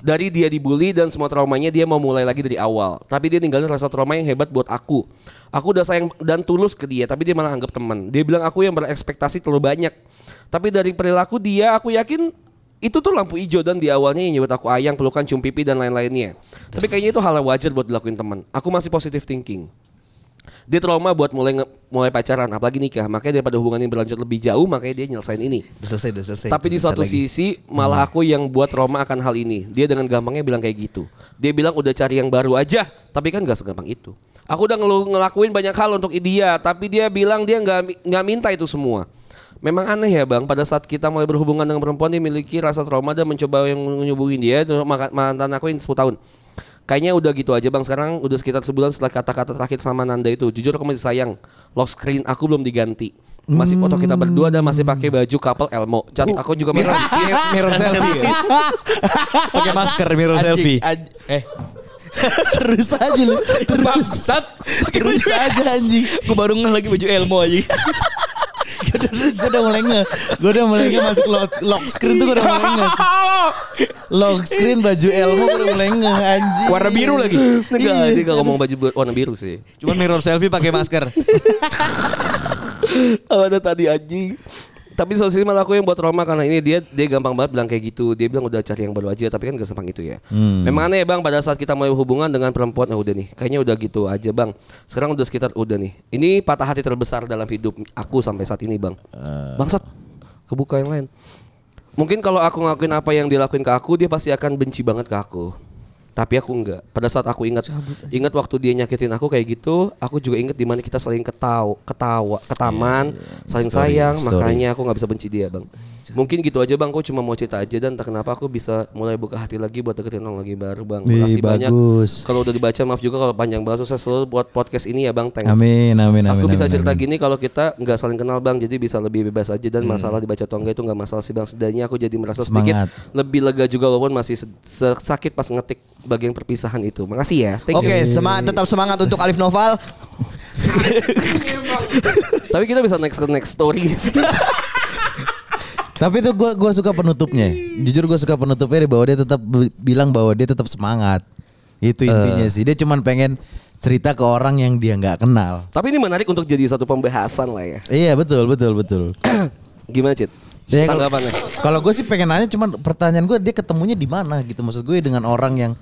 dari dia dibully dan semua traumanya dia mau mulai lagi dari awal. Tapi dia ninggalin rasa trauma yang hebat buat aku. Aku udah sayang dan tulus ke dia, tapi dia malah anggap teman. Dia bilang aku yang berekspektasi terlalu banyak. Tapi dari perilaku dia, aku yakin itu tuh lampu hijau dan di awalnya yang nyebut aku ayang, pelukan, cium pipi dan lain-lainnya. Tapi kayaknya itu hal yang wajar buat dilakuin teman. Aku masih positive thinking. Dia trauma buat mulai nge- mulai pacaran apalagi nikah. Makanya daripada hubungan ini berlanjut lebih jauh makanya dia nyelesain ini. Selesai, udah selesai. tapi di satu lagi. sisi malah aku yang buat trauma akan hal ini. Dia dengan gampangnya bilang kayak gitu. Dia bilang udah cari yang baru aja. Tapi kan gak segampang itu. Aku udah ngelakuin banyak hal untuk dia. Tapi dia bilang dia nggak nggak minta itu semua Memang aneh ya bang, pada saat kita mulai berhubungan dengan perempuan dia memiliki rasa trauma dan mencoba yang menyubungin dia itu mantan aku yang 10 tahun. Kayaknya udah gitu aja bang Sekarang udah sekitar sebulan setelah kata-kata terakhir sama Nanda itu Jujur aku masih sayang Lock screen aku belum diganti Masih foto kita berdua dan masih pakai baju couple Elmo Cantik aku juga (laughs) Mirror, mirror (laughs) selfie ya? Pakai masker mirror selfie. Anjing, eh, (laughs) Terus aja lu. Terus, bangsat. terus aja anjing. Gue baru lagi baju Elmo aja. Gue udah, mulai nge. Gue udah mulai nge masuk lock, lock screen tuh gue udah mulai nge. Lock screen baju Elmo gue udah mulai nge anjing. Warna biru lagi. Enggak, dia gak ngomong baju warna biru sih Cuman mirror selfie pakai masker. (laughs) Apa ada tadi anjing Tapi di sisi malah aku yang buat trauma karena ini dia dia gampang banget bilang kayak gitu. Dia bilang udah cari yang baru aja, tapi kan gak segampang itu ya. Memang aneh ya bang pada saat kita mau hubungan dengan perempuan, nah udah nih, kayaknya udah gitu aja bang. Sekarang udah sekitar udah nih. Ini patah hati terbesar dalam hidup aku sampai saat ini bang. Bangsat, kebuka yang lain. Mungkin kalau aku ngelakuin apa yang dilakuin ke aku, dia pasti akan benci banget ke aku. Tapi aku enggak. Pada saat aku ingat ingat waktu dia nyakitin aku kayak gitu, aku juga ingat di mana kita saling ketawa, ketawa, ke taman, saling Story, sayang, story. makanya aku nggak bisa benci dia, Bang. Mungkin gitu aja, Bang. Aku cuma mau cerita aja dan entah kenapa aku bisa mulai buka hati lagi buat deketin orang lagi baru, Bang. Wih, Makasih banyak. Kalau udah dibaca maaf juga kalau panjang banget sukses selalu buat podcast ini ya, Bang. Thanks. Amin, amin, amin. Aku bisa amin, cerita amin. gini kalau kita nggak saling kenal bang, jadi bisa lebih bebas aja dan masalah dibaca atau enggak itu nggak masalah sih bang. Setidaknya aku jadi merasa sedikit Semangat. lebih lega juga walaupun masih sakit pas ngetik bagian perpisahan itu. Makasih ya. Oke, you. semangat tetap semangat untuk Alif Noval. (laughs) Tapi kita bisa next ke next story. (laughs) Tapi itu gua gua suka penutupnya. Jujur gua suka penutupnya bahwa dia tetap bi- bilang bahwa dia tetap semangat. Itu intinya sih. Dia cuman pengen cerita ke orang yang dia nggak kenal. Tapi ini menarik untuk jadi satu pembahasan lah ya. Iya betul betul betul. (clears throat) Gimana Cit? Ya, kalau- Tanggapannya? Kalau gue sih pengen nanya cuman pertanyaan gue dia ketemunya di mana gitu maksud gue dengan orang yang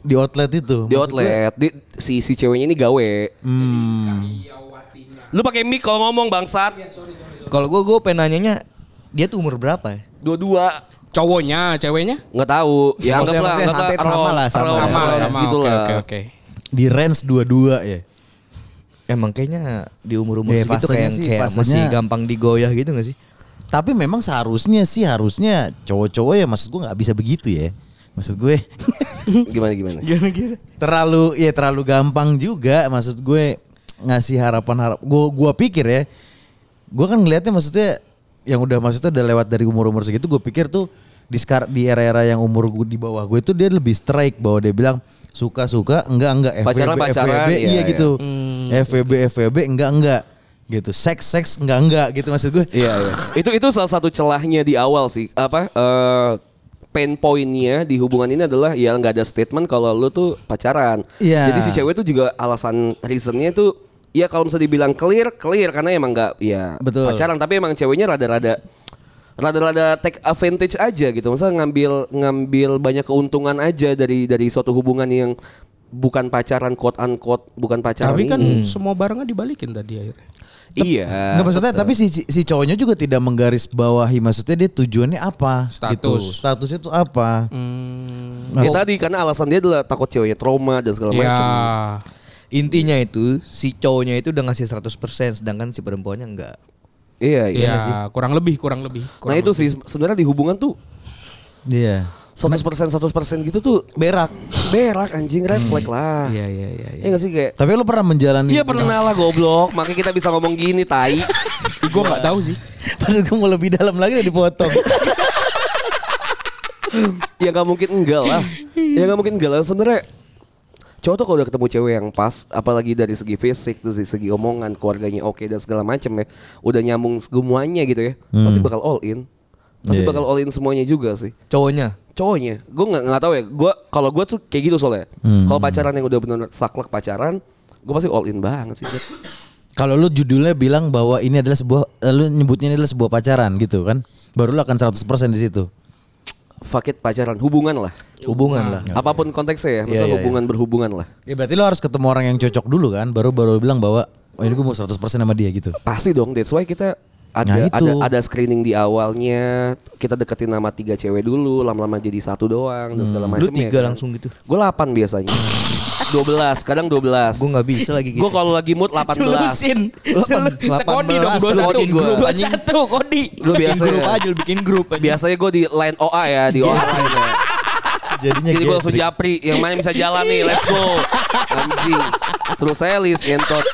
di outlet itu. Di Maksud gue, outlet, di, si si ceweknya ini gawe. Hmm, Lu pakai mic kalau ngomong bangsat. Kalau gue gue pengen nanyanya dia tuh umur berapa ya? Dua-dua Cowoknya, ceweknya? nggak tahu. Ya anggaplah anggaplah sama lah, sama. Sama, sama. gitu Oke, lah. oke, oke. di range dua-dua ya. Emang kayaknya di umur-umur Ya, segitu kayak sih, kayak masih gampang digoyah gitu gak sih? Tapi memang seharusnya sih harusnya cowok-cowok ya maksud gue nggak bisa begitu ya. Maksud gue (laughs) (laughs) Gimana gimana? terlalu ya terlalu gampang juga maksud gue ngasih harapan harap gue gua pikir ya gue kan ngelihatnya maksudnya yang udah maksudnya udah lewat dari umur umur segitu gue pikir tuh di sekar di era-era yang umur gue di bawah gue itu dia lebih strike bahwa dia bilang suka suka enggak enggak FVB Pacaran, pacaran, FVB iya, iya, iya. gitu FVB FVB enggak enggak gitu seks seks enggak enggak gitu maksud gue Iya, iya. Itu itu salah satu celahnya di awal sih. Apa eh pain pointnya di hubungan ini adalah ya nggak ada statement kalau lu tuh pacaran. Iya. Jadi si cewek tuh juga alasan reasonnya tuh ya kalau misalnya dibilang clear clear karena emang nggak ya Betul. pacaran tapi emang ceweknya rada-rada rada-rada take advantage aja gitu. Misalnya ngambil ngambil banyak keuntungan aja dari dari suatu hubungan yang bukan pacaran quote unquote bukan pacaran Tapi kan ini. semua barangnya dibalikin tadi akhirnya. iya. Nggak maksudnya tapi si si cowoknya juga tidak menggaris bawahi maksudnya dia tujuannya apa Status. gitu. Statusnya itu apa? Nah, Ya tadi karena alasan dia adalah takut ceweknya trauma dan segala Ya. macam. Intinya itu si cowoknya itu udah ngasih 100% sedangkan si perempuannya enggak. Iya, iya. Iya, kurang lebih, kurang lebih. Nah kurang itu sih sebenarnya di hubungan tuh Iya. 100% 100% gitu tuh Berak. berak anjing red flag lah. Iya, iya, iya. Iya gak sih kayak Tapi lu pernah menjalani Iya pernah lah goblok, makanya kita bisa ngomong gini tai. Gue nggak tahu sih. Padahal gue mau lebih dalam lagi udah dipotong. (laughs) ya nggak mungkin enggak lah. Ya nggak mungkin enggak lah sebenarnya. Cowok tuh kalau udah ketemu cewek yang pas, apalagi dari segi fisik, dari segi omongan, keluarganya oke dan segala macem ya, udah nyambung semuanya gitu ya, pasti bakal all in, pasti Iya. bakal all in semuanya juga sih. Cowoknya. cowoknya gue nggak nggak tahu ya gue kalau gue tuh kayak gitu soalnya Hmm. kalau pacaran yang udah benar saklek pacaran gue pasti all in banget sih. Kalau lu judulnya bilang bahwa ini adalah sebuah eh, lu nyebutnya ini adalah sebuah pacaran gitu kan. Baru lu akan 100% di situ. Fuck it pacaran hubungan lah Hubungan lah. apa pun konteksnya ya Iya, masa iya, hubungan berhubungan lah Ya berarti lu harus ketemu orang yang cocok dulu kan, baru baru bilang bahwa oh ini gue mau 100% sama dia gitu. pasti dong that's why kita ada Nah, itu. ada ada screening di awalnya kita deketin nama tiga cewek dulu lama-lama jadi satu doang dan segala macam Lu tiga langsung gitu. gue 8 biasanya (laughs) 12 kadang 12 Gue nggak bisa lagi gitu. gue kalau lagi mood 18 Solusin. Delapan- Sekodi dong, delapan 21. bikin grup, Dua anjing. satu kodi. Lu biasa grup aja, lu bikin grup aja. biasanya gue di line OA ya di OA ya. Jadinya Jadi gue langsung japri Yang mana bisa jalan nih Let's go Anjing Terus saya list Ngentot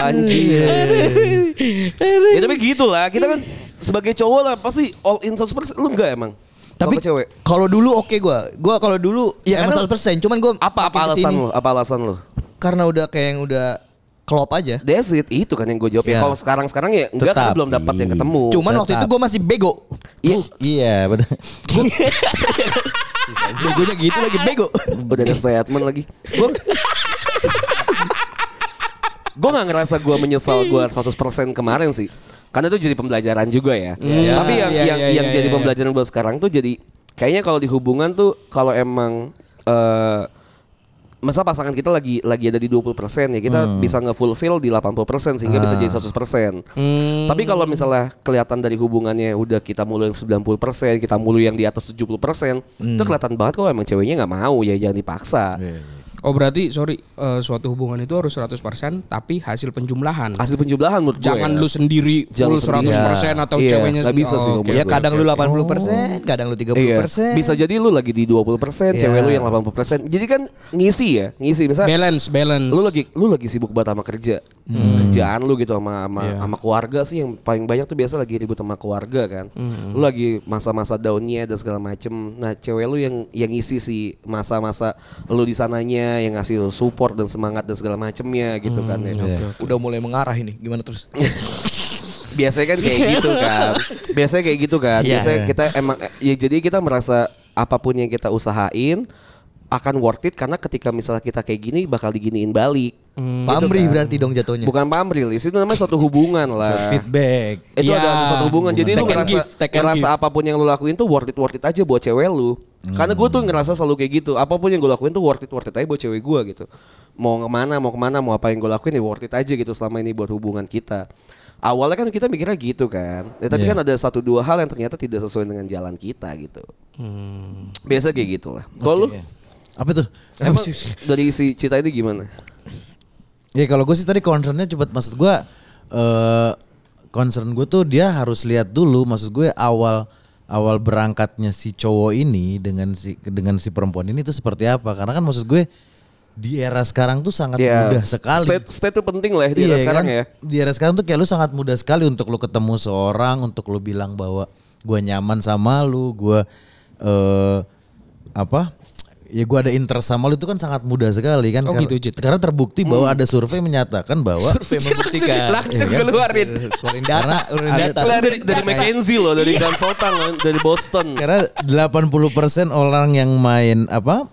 Anjing Ya tapi gitu lah Kita kan Sebagai cowok lah Pasti all in 100% Lu enggak emang Tapi cewek kalau dulu oke gua. Gua kalau dulu Ya, emang karena- 100%, cuman gua Apa apa alasan ke sini lu Apa alasan lu Karena udah kayak yang udah klop aja. That's it Itu kan yang gue jawab Ya. Kalau sekarang-sekarang ya Enggak kan belum dapat yang ketemu Cuman waktu itu tetap. gua masih bego. Iya Iya, betul. Begonya gitu lagi bego. Udah ada statement lagi Gue gue nggak ngerasa gue menyesal gue 100% kemarin sih. Karena itu jadi pembelajaran juga ya. Iya. Tapi yang Iya, yang iya, yang iya, jadi iya. pembelajaran buat sekarang tuh jadi kayaknya kalau di hubungan tuh kalau emang eh masa pasangan kita lagi lagi ada di 20% ya kita Hmm. bisa nge-fulfill di 80% sehingga bisa Ah. jadi 100%. Hmm. Tapi kalau misalnya kelihatan dari hubungannya udah kita mulu yang 90%, kita mulu yang di atas 70%, Hmm. itu kelihatan banget kalau emang ceweknya nggak mau ya jangan dipaksa. Oh berarti sorry eh, suatu hubungan itu harus 100% tapi hasil penjumlahan. Hasil penjumlahan menurut gue Jangan ya. lu sendiri Jangan full sendiri. 100% atau Iya, ceweknya nggak bisa sih Oh, oke, Ya kadang oke, lu oke. 80%, kadang lu 30%. Iya, bisa jadi lu lagi di 20%, cewek Iya. lu yang 80%. Jadi kan ngisi ya, ngisi. Misalnya balance balance. lu lagi lu lagi sibuk banget sama kerja. Kerjaan lu gitu sama sama, Iya. sama keluarga sih yang paling banyak tuh biasa lagi ribut sama keluarga kan. Lu lagi masa-masa daunnya dan segala macem. Nah, cewek lu yang yang ngisi sih masa-masa lu di sananya yang ngasih support dan semangat dan segala macemnya gitu kan ya. Udah mulai mengarah ini. Gimana terus? (laughs) biasanya kan kayak gitu kan biasanya kayak gitu kan Iya. biasanya kita emang ya jadi kita merasa apa pun yang kita usahain akan worth it karena ketika misalnya kita kayak gini bakal diginiin balik. Pamrih berarti dong jatuhnya. bukan pamril itu namanya suatu hubungan lah. Feedback. itu Iya, ada suatu hubungan. Jadi lu Take and ngerasa give, ngerasa give. apa pun yang lu lakuin tuh worth it worth it aja buat cewek lu. Karena gue tuh ngerasa selalu kayak gitu. Apa pun yang gue lakuin tuh worth it worth it aja buat cewek gue gitu. Mau ke mana mau ke mana mau apa yang gue lakuin ya worth it aja gitu selama ini buat hubungan kita. Awalnya kan kita mikirnya gitu kan. Ya, tapi Iya. kan ada satu dua hal yang ternyata tidak sesuai dengan jalan kita gitu. Hmm. biasa kayak gitu lah kalau lu Apa tuh? emang dari si cita ini gimana Ya kalau gue sih tadi concernnya cepet maksud gue eh concern gue tuh dia harus lihat dulu maksud gue awal awal berangkatnya si cowok ini dengan si dengan si perempuan ini tuh seperti apa karena kan maksud gue di era sekarang tuh sangat Ya, mudah sekali. state, state tuh penting lah ya di era Iya sekarang kan? ya Di era sekarang tuh kayak lu sangat mudah sekali untuk lu ketemu seorang, untuk lu bilang bahwa gua nyaman sama lu, gua eh apa? Ya gua ada interest sama lu itu kan sangat mudah sekali kan. Oh gitu, Jit. Karena terbukti bahwa ada survei menyatakan bahwa (laughs) Survei membuktikan. langsung Iya kan? keluarin. Keluarin data, keluarin ada- data. dari, dari McKinsey loh dari konsultan loh, dari Boston karena 80% orang yang main apa?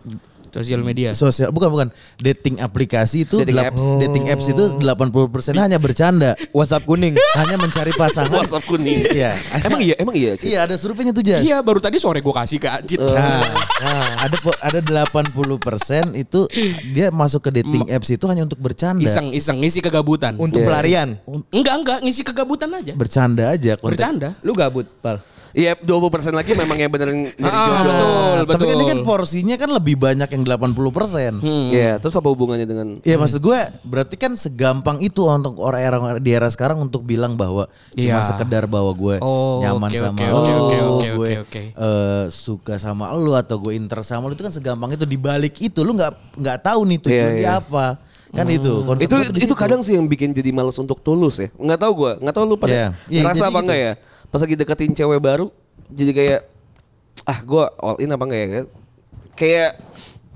Sosial media. Sosial bukan bukan dating aplikasi itu Dating delap- apps. dating apps itu 80% hanya bercanda. WhatsApp kuning. (laughs) hanya mencari pasangan. WhatsApp kuning Iya. emang iya emang iya Cik? Iya ada surveinya tuh Jas. Iya baru tadi sore gue kasih ke Ajit. Nah, nah, ada ada 80% itu dia masuk ke dating apps itu hanya untuk bercanda. Iseng-iseng ngisi kegabutan. Untuk pelarian. Enggak enggak ngisi kegabutan aja. Bercanda aja konteks. Bercanda. Lu gabut, Pal. Iya 20% lagi memang yang benerin (laughs) nyari Ah, jodoh. betul, Tapi kan ini betul. kan porsinya kan lebih banyak yang 80%. Hmm. Iya, terus apa hubungannya dengan Ya maksud gue berarti kan segampang itu untuk orang-orang di era sekarang untuk bilang bahwa cuma Iya. sekedar bahwa gue Oh, nyaman oke, sama oke, lu, oke, oke, oke, gue oke, oke. eh, suka sama lu atau gue interest sama lu itu kan segampang itu dibalik itu lu nggak nggak tahu nih tujuan Iya, dia iya. apa kan itu konsep itu gue itu situ. kadang sih yang bikin jadi males untuk tulus ya. Nggak tahu gua, nggak tahu lu pada Iya. Iya, ngerasa jadi apa gitu. enggak ya? Pas lagi deketin cewek baru jadi kayak ah gua all in apa enggak ya? Kayak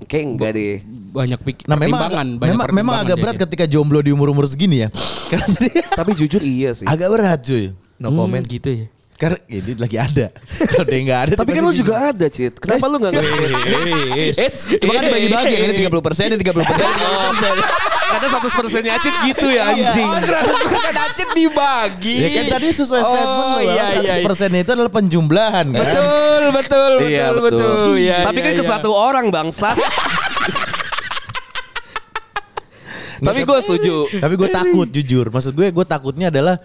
kayak enggak deh. Banyak pikir Nah memang pertimbangan, agak, banyak memang, memang agak berat jadinya. ketika jomblo di umur-umur segini ya. (laughs) Karena jadi Tapi jujur iya sih. agak berat cuy. No comment. gitu ya. Karena ini lagi ada. (laughs) Kalau dia nggak ada Tapi kan lu juga ada, Cit. Kenapa lu enggak (laughs) ngerti? Eits, cuma kan dibagi-bagi ini 30 persen, ini 30 persen. (laughs) Karena 100 persennya Acit gitu ya anjing. Oh, 100% Acit dibagi. Ya kan tadi sesuai statement oh, lu iya, iya. 100% itu adalah penjumlahan kan. Betul, betul, betul, Iya betul. betul. Iya, Tapi iya, kan ke iya. satu orang bangsa. Tapi gue setuju. Tapi gue takut jujur. Maksud gue gue takutnya adalah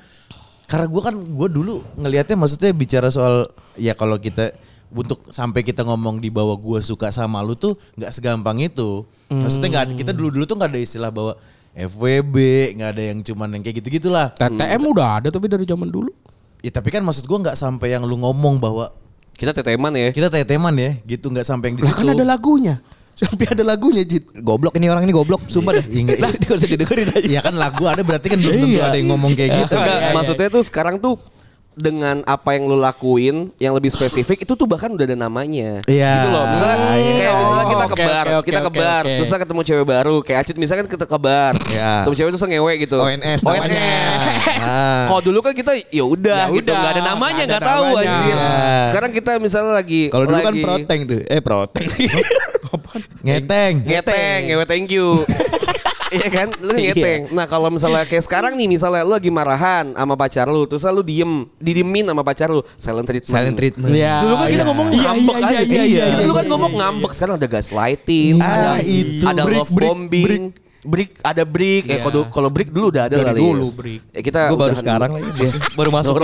karena gue kan gue dulu ngelihatnya maksudnya bicara soal ya kalau kita untuk sampai kita ngomong di bawah gue suka sama lu tuh nggak segampang itu. Maksudnya nggak kita dulu dulu tuh nggak ada istilah bahwa FWB nggak ada yang cuman yang kayak gitu gitulah. TTM udah ada tapi dari zaman dulu. Ya tapi kan maksud gue nggak sampai yang lu ngomong bahwa Kita teteman ya. kita teteman ya gitu nggak sampai yang di Lah situ. kan ada lagunya. Sampai ada lagunya, Jit. Goblok ini orang ini goblok, sumpah dah. Iya, Lah, dia usah didengerin aja. Iya kan lagu ada berarti kan belum tentu ada yang ngomong kayak gitu. Enggak, maksudnya tuh sekarang tuh dengan apa yang lu lakuin yang lebih spesifik itu tuh bahkan udah ada namanya. Iya. Gitu loh. Misalnya Ah, iya. kayak misalnya kita Oke, ke bar, oke, oke, kita ke oke, bar, oke. terus ketemu cewek baru, kayak Acit misalkan kita ke bar. Iya. Ketemu cewek terus ngewe gitu. ONS namanya. ONS. (laughs) Ah. Kalau dulu kan kita ya udah Ya gitu, udah, nggak ada namanya, nggak tahu anjir. Iya. Sekarang kita misalnya lagi Kalau dulu kan proteng tuh. Eh, proteng. (laughs) Ngeteng. Ngeteng, ngewe thank you. (laughs) Iya kan? Lu ngeteng. Nah, kalau misalnya kayak sekarang nih misalnya lu lagi marahan sama pacar lu, terus lu diem, didiemin sama pacar lu, silent treatment. Silent treatment. Iya. Dulu kan kita iya. ngomong Iya, ngambek iya, aja. iya, iya, Dulu iya, kan iya, ngomong iya. ngambek, sekarang ada gaslighting, Ah, ada itu. ada Break, love break, bombing. Break, ada break. Eh Iya. kalau kalau break dulu udah ada Dari kali. dulu Yes. break. Eh, kita Gue baru sekarang dulu. lagi. Baru masuk (laughs)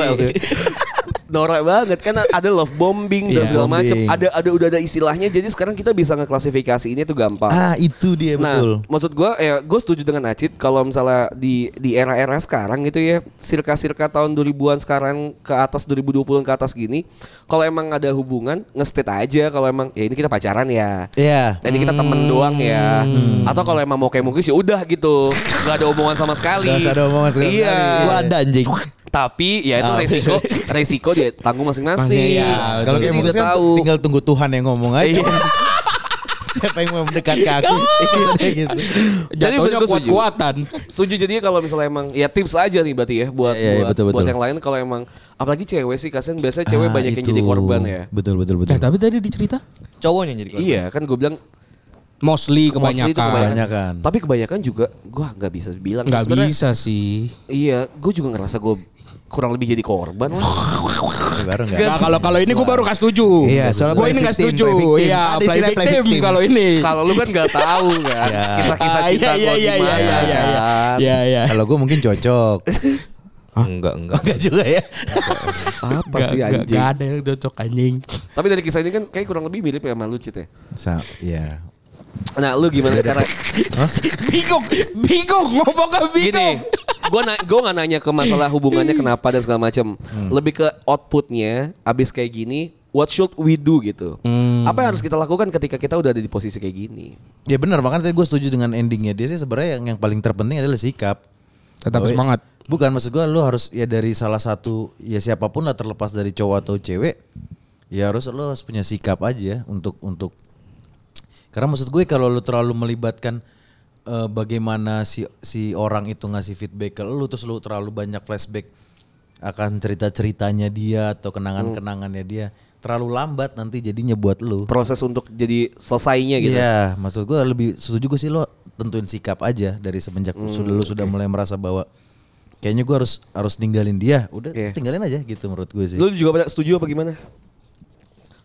Norak banget kan ada love bombing dan Iya, segala macam. Ada ada udah ada istilahnya. Jadi sekarang kita bisa ngeklasifikasi ini tuh gampang. Ah itu dia Nah, betul. maksud gue ya gue setuju dengan Acit kalau misalnya di di era-era sekarang gitu ya, sirka-sirka tahun 2000-an sekarang ke atas 2020-an ke atas gini, kalau emang ada hubungan, nge-state aja kalau emang ya ini kita pacaran ya. Iya. Dan ini kita temen doang ya. Atau kalau emang mau kayak mungkin sih udah gitu. Gak ada omongan sama sekali. Gak ada omongan sama Iya. sekali. Gua ada anjing. Tapi ya itu Ah. resiko resiko dia tanggung masing-masing. Masing- ya, Kalau kayak dia mungkin kan tahu. tinggal tunggu Tuhan yang ngomong aja. Iya. (laughs) Siapa yang mau mendekat ke aku? (laughs) Iya, gitu. Jadi Jatuhnya betul setuju. kuat-kuatan. Setuju jadinya kalau misalnya emang ya tips aja nih berarti ya buat Iya, iya, buat, betul, buat betul. yang lain kalau emang apalagi cewek sih kasihan biasanya cewek Ah, banyak yang itu. jadi korban ya. Betul betul betul. Eh, tapi tadi dicerita Cowoknya yang jadi korban. Iya kan gue bilang mostly mostly itu kebanyakan. Kebanyakan. Tapi kebanyakan juga gue nggak bisa bilang. Nggak bisa sih. Iya, gue juga ngerasa gue kurang lebih jadi korban (laughs) baru enggak? Nah, kalau kalau ini gue baru gak setuju. Iya, soalnya gue ini gak victim, setuju. victim. Iya, play istilah play victim victim. kalau ini. Kalau lu kan nggak tahu kan Iya. kisah-kisah Ah, cinta iya, gue iya, iya, gimana. iya, iya, iya. Iya, iya. Kalau gue mungkin cocok. (laughs) Enggak, enggak. Enggak juga ya. Apa sih anjing? gak ada yang cocok anjing. Tapi dari kisah ini kan kayak kurang lebih mirip ya sama lu Cit ya. Sa ya. Nah, lu gimana cara (laughs) bingung, bingung, ngomong ke Gini, bingung. gue na gue nggak nanya ke masalah hubungannya kenapa dan segala macam. Lebih ke outputnya. Abis kayak gini, what should we do gitu? Apa yang harus kita lakukan ketika kita udah ada di posisi kayak gini? Ya benar makanya tadi gue setuju dengan endingnya dia sih sebenarnya yang, yang paling terpenting adalah sikap. Tetap Bahwa- semangat. Bukan maksud gue lu harus ya dari salah satu ya siapa pun lah terlepas dari cowok atau cewek ya harus lu harus punya sikap aja untuk untuk karena maksud gue kalau lu terlalu melibatkan eh, bagaimana si si orang itu ngasih feedback ke lu terus lu terlalu banyak flashback akan cerita-ceritanya dia atau kenangan-kenangannya dia terlalu lambat nanti jadinya buat lu. Proses untuk jadi selesainya gitu. Iya, maksud gue lebih setuju gue sih lo tentuin sikap aja dari semenjak sudah lu sudah mulai merasa bahwa kayaknya gue harus harus ninggalin dia, udah Iya. tinggalin aja gitu menurut gue sih. Lu juga pada setuju apa gimana?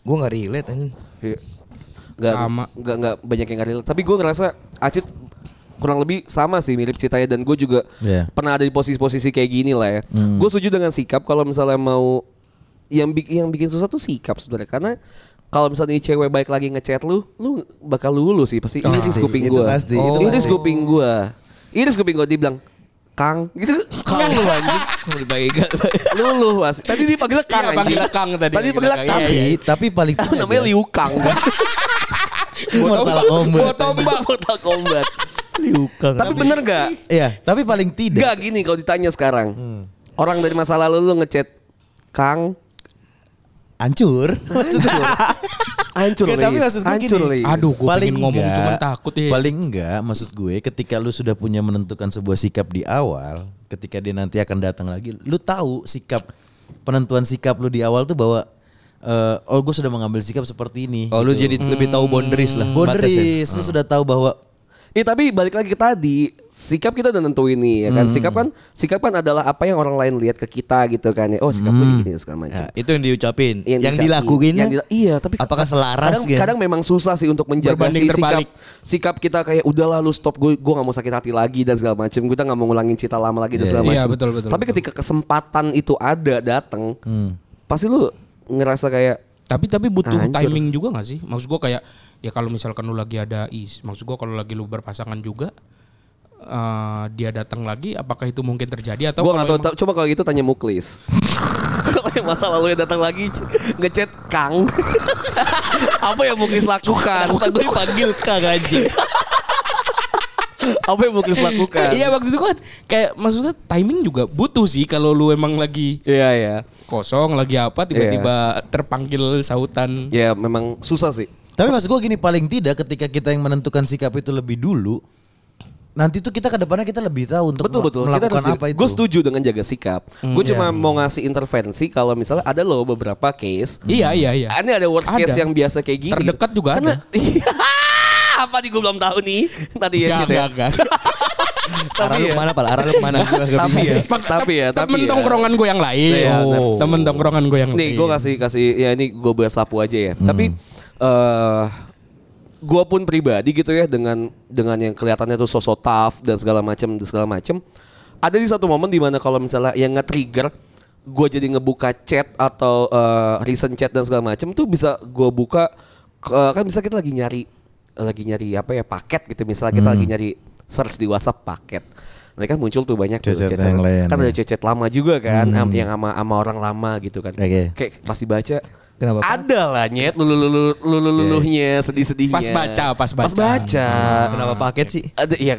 Gue gak relate anjing. Iya. Nggak, Sama. nggak nggak banyak yang nggak relate. Tapi gue ngerasa Acit kurang lebih sama sih mirip ceritanya dan gue juga Iya. pernah ada di posisi-posisi kayak gini lah ya. Hmm. Gue setuju dengan sikap kalau misalnya mau yang bikin yang bikin susah tuh sikap sebenarnya karena kalau misalnya ini cewek baik lagi ngechat lu, lu bakal lulu sih pasti. Ini Pasti, kuping gue. pasti, itu ini pasti. kuping gue. Ini kuping gue dibilang Kang gitu Kang lu anjing Lulu pasti Tadi dipanggil Kang Iya, anjing panggil Kang tadi. Tadi dipanggil Panggil Kang tapi tapi paling Tahu namanya Liu Kang (laughs) Mortal Kombat. Buat tombak. Mortal Kombat Liu Kang. Tapi bener gak? Iya, tapi paling tidak. Gak gini kalau ditanya sekarang Hmm. Orang dari masa lalu lu ngechat Kang Hancur. Maksudnya. Hancur Nggak, tapi maksud gue Hancur gini. Aduh, gue pengen ngomong enggak- cuman takut ya. Paling enggak maksud gue ketika lu sudah punya menentukan sebuah sikap di awal, ketika dia nanti akan datang lagi, lu tahu sikap penentuan sikap lu di awal tuh bahwa eh, oh gue sudah mengambil sikap seperti ini. Oh lu gitu. jadi lebih tahu boundaries lah. boundaries, batasnya. lu sudah tahu bahwa Eh tapi balik lagi ke tadi sikap kita udah nentuin nih ya kan Hmm. sikap kan sikap kan adalah apa yang orang lain lihat ke kita gitu kan ya oh sikap Hmm. gini segala macam Ya, itu yang diucapin. Yang, dicari. dilakuin Yang dila- iya tapi apakah selaras kadang, gitu? kadang memang susah sih untuk menjaga si sikap terbalik. sikap kita kayak udahlah lu stop gue gue nggak mau sakit hati lagi dan segala macam kita nggak mau ngulangin cerita lama lagi dan Iya. segala Iya, macam betul, betul, tapi betul. ketika kesempatan itu ada datang Hmm. pasti lu ngerasa kayak Tapi tapi butuh Hancur. timing juga gak sih? Maksud gua kayak ya kalau misalkan lu lagi ada is, maksud gua kalau lagi lu berpasangan juga eh, dia datang lagi apakah itu mungkin terjadi atau gue kalau nggak tahu emang- coba kalau gitu tanya Muklis (laughs) kalau yang masa lalu datang lagi ngechat Kang (laughs) apa yang Muklis lakukan gue dipanggil kang anjing. (laughs) (laughs) apa yang Muklis lakukan? Iya waktu itu kan kayak maksudnya timing juga butuh sih kalau lu emang lagi iya iya. kosong lagi apa tiba-tiba terpanggil sautan. ya memang susah sih. Tapi maksud gue gini paling tidak ketika kita yang menentukan sikap itu lebih dulu, nanti tuh kita ke depannya kita lebih tahu untuk betul betul. Melakukan apa itu. gue setuju dengan jaga sikap. Gue cuma mau ngasih intervensi kalau misalnya ada loh beberapa case. Iya iya iya. ini ada worst case Ada. yang biasa kayak gini. Terdekat juga Karena- (laughs) apa nih gue belum tahu nih tadi ya Cit, ya enggak. (laughs) Arah lu ke mana pal? Arah lu ke mana? tapi ya, tapi ya, tapi Temen ya. tongkrongan gue yang lain. Iya, benar. Temen tongkrongan gue yang Nih, lain. gue kasih kasih ya ini gue bahas sapu aja ya. Tapi eh gue pun pribadi gitu ya dengan dengan yang kelihatannya tuh sosok tough dan segala macam dan segala macam. Ada di satu momen di mana kalau misalnya yang nge-trigger gue jadi ngebuka chat atau eh, recent chat dan segala macam tuh bisa gue buka ke- kan bisa kita lagi nyari lagi nyari apa ya paket gitu misalnya kita lagi nyari search di WhatsApp paket. Kan muncul tuh banyak tuh Chat-chat chat-chat. yang lain, kan ya. ada chat-chat lama juga kan am- yang sama sama orang lama gitu kan. Oke. Kayak pasti baca. Kenapa? Ada lah nyet lulu lulu lulu luluhnya sedih sedihnya. Pas baca, pas baca. Pas baca. Kenapa paket sih? Ada iya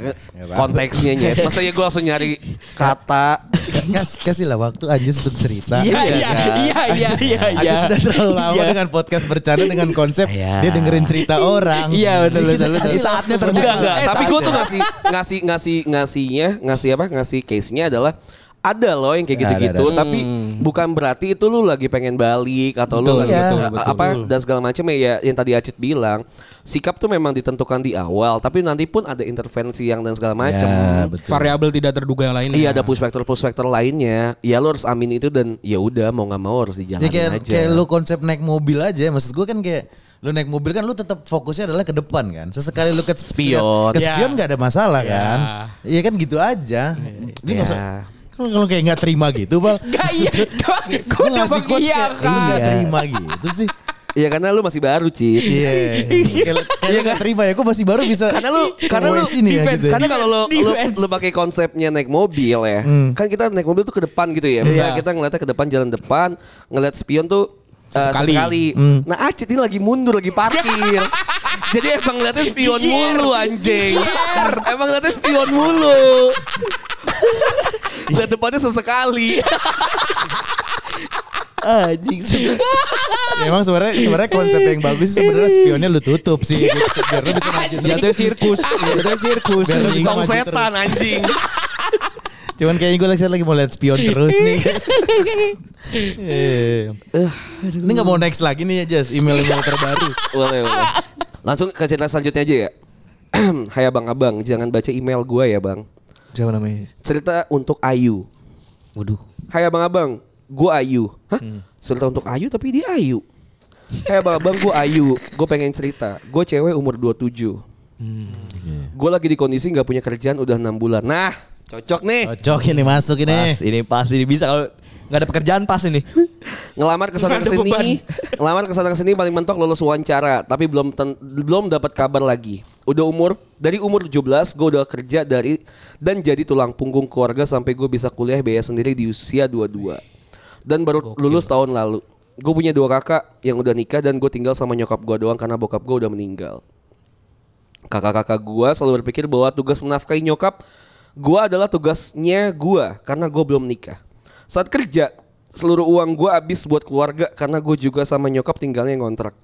konteksnya nyet. (laughs) Masa ya gue langsung nyari kata. Kas, kasih lah waktu Anjus untuk cerita. Iya, Iya, iya, kan? iya, iya, iya, Anjus iya. sudah terlalu lama Iya. dengan podcast bercanda dengan konsep Iya. dia dengerin cerita orang. Iya, betul, betul, Saatnya terbuka. Enggak enggak. Eh, Tapi gue tuh ngasih ngasih ngasih ngasihnya ngasih apa ngasih case nya adalah ada loh yang kayak gitu-gitu ada. tapi bukan berarti itu lu lagi pengen balik atau lu Betul, lagi betul, a- apa dan segala macam ya yang tadi Acit bilang sikap tuh memang ditentukan di awal tapi nanti pun ada intervensi yang dan segala macam Ya, betul. Variabel tidak terduga yang lainnya. Iya ada push factor push factor lainnya. Ya lo harus amin itu dan ya udah mau nggak mau harus Ya dijalanin kayak, aja. kayak lu konsep naik mobil aja. Maksud gue kan kayak lu naik mobil kan lu tetap fokusnya adalah ke depan kan. Sesekali lu ke Spion. ke Ya. spion nggak ada masalah Ya. kan. Iya kan gitu aja. Lu nggak usah Ya. Kalau kayak nggak terima gitu, Bal. (laughs) Gak iya, (laughs) gue Lu udah iya lu nggak terima gitu sih. Iya karena lu masih baru Cit. Iya. Kayak kayak lu nggak terima ya, kok masih baru bisa. Karena lu (laughs) karena lu sini ya gitu. ya. Karena kalau lo lu, Defense. lu pakai konsepnya naik mobil ya, kan kita naik mobil tuh ke depan gitu ya. Misalnya Iya. kita ngeliatnya ke depan jalan depan, ngeliat spion tuh uh, Sekali. sekali. Nah Acit ini lagi mundur, lagi parkir. (laughs) Jadi emang ngeliatnya spion Gigir. mulu anjing. Emang ngeliatnya spion mulu. (laughs) Lihat depannya sesekali. (laughs) Anjing Ya, emang sebenarnya sebenarnya konsep yang bagus sih sebenarnya spionnya lu tutup sih gitu. biar lu bisa maju terus. Jatuh sirkus. Jatuh sirkus. Biar lu bisa setan anjing. Cuman kayaknya gue lagi lagi mau lihat spion terus nih. (laughs) Eh. Ini nggak mau next lagi nih ya Jas email-email terbaru. (laughs) Boleh, boleh. Langsung ke cerita selanjutnya aja ya. (clears throat) Hai abang-abang, jangan baca email gua ya bang. Siapa namanya? Cerita untuk Ayu. Waduh. Hai abang-abang, gua Ayu. Hah? Cerita untuk Ayu tapi dia Ayu. Hai abang-abang, gua Ayu. Gue pengen cerita. Gue cewek umur 27. Gue lagi di kondisi nggak punya kerjaan udah enam bulan. Nah, cocok nih. Cocok ini masuk ini. Pas ini pas ini bisa kalau nggak ada pekerjaan pas ini. (laughs) Ngelamar ke sana (laughs) ngelamar ke sana ke sini paling mentok lulus wawancara, tapi belum ten- belum dapat kabar lagi. Udah umur dari umur 17 gue udah kerja dari dan jadi tulang punggung keluarga sampai gue bisa kuliah biaya sendiri di usia 22. Dan baru lulus tahun lalu. Gue punya dua kakak yang udah nikah dan gue tinggal sama nyokap gue doang karena bokap gue udah meninggal. Kakak-kakak gue selalu berpikir bahwa tugas menafkahi nyokap gue adalah tugasnya gue karena gue belum nikah. Saat kerja, seluruh uang gue habis buat keluarga karena gue juga sama nyokap tinggalnya ngontrak.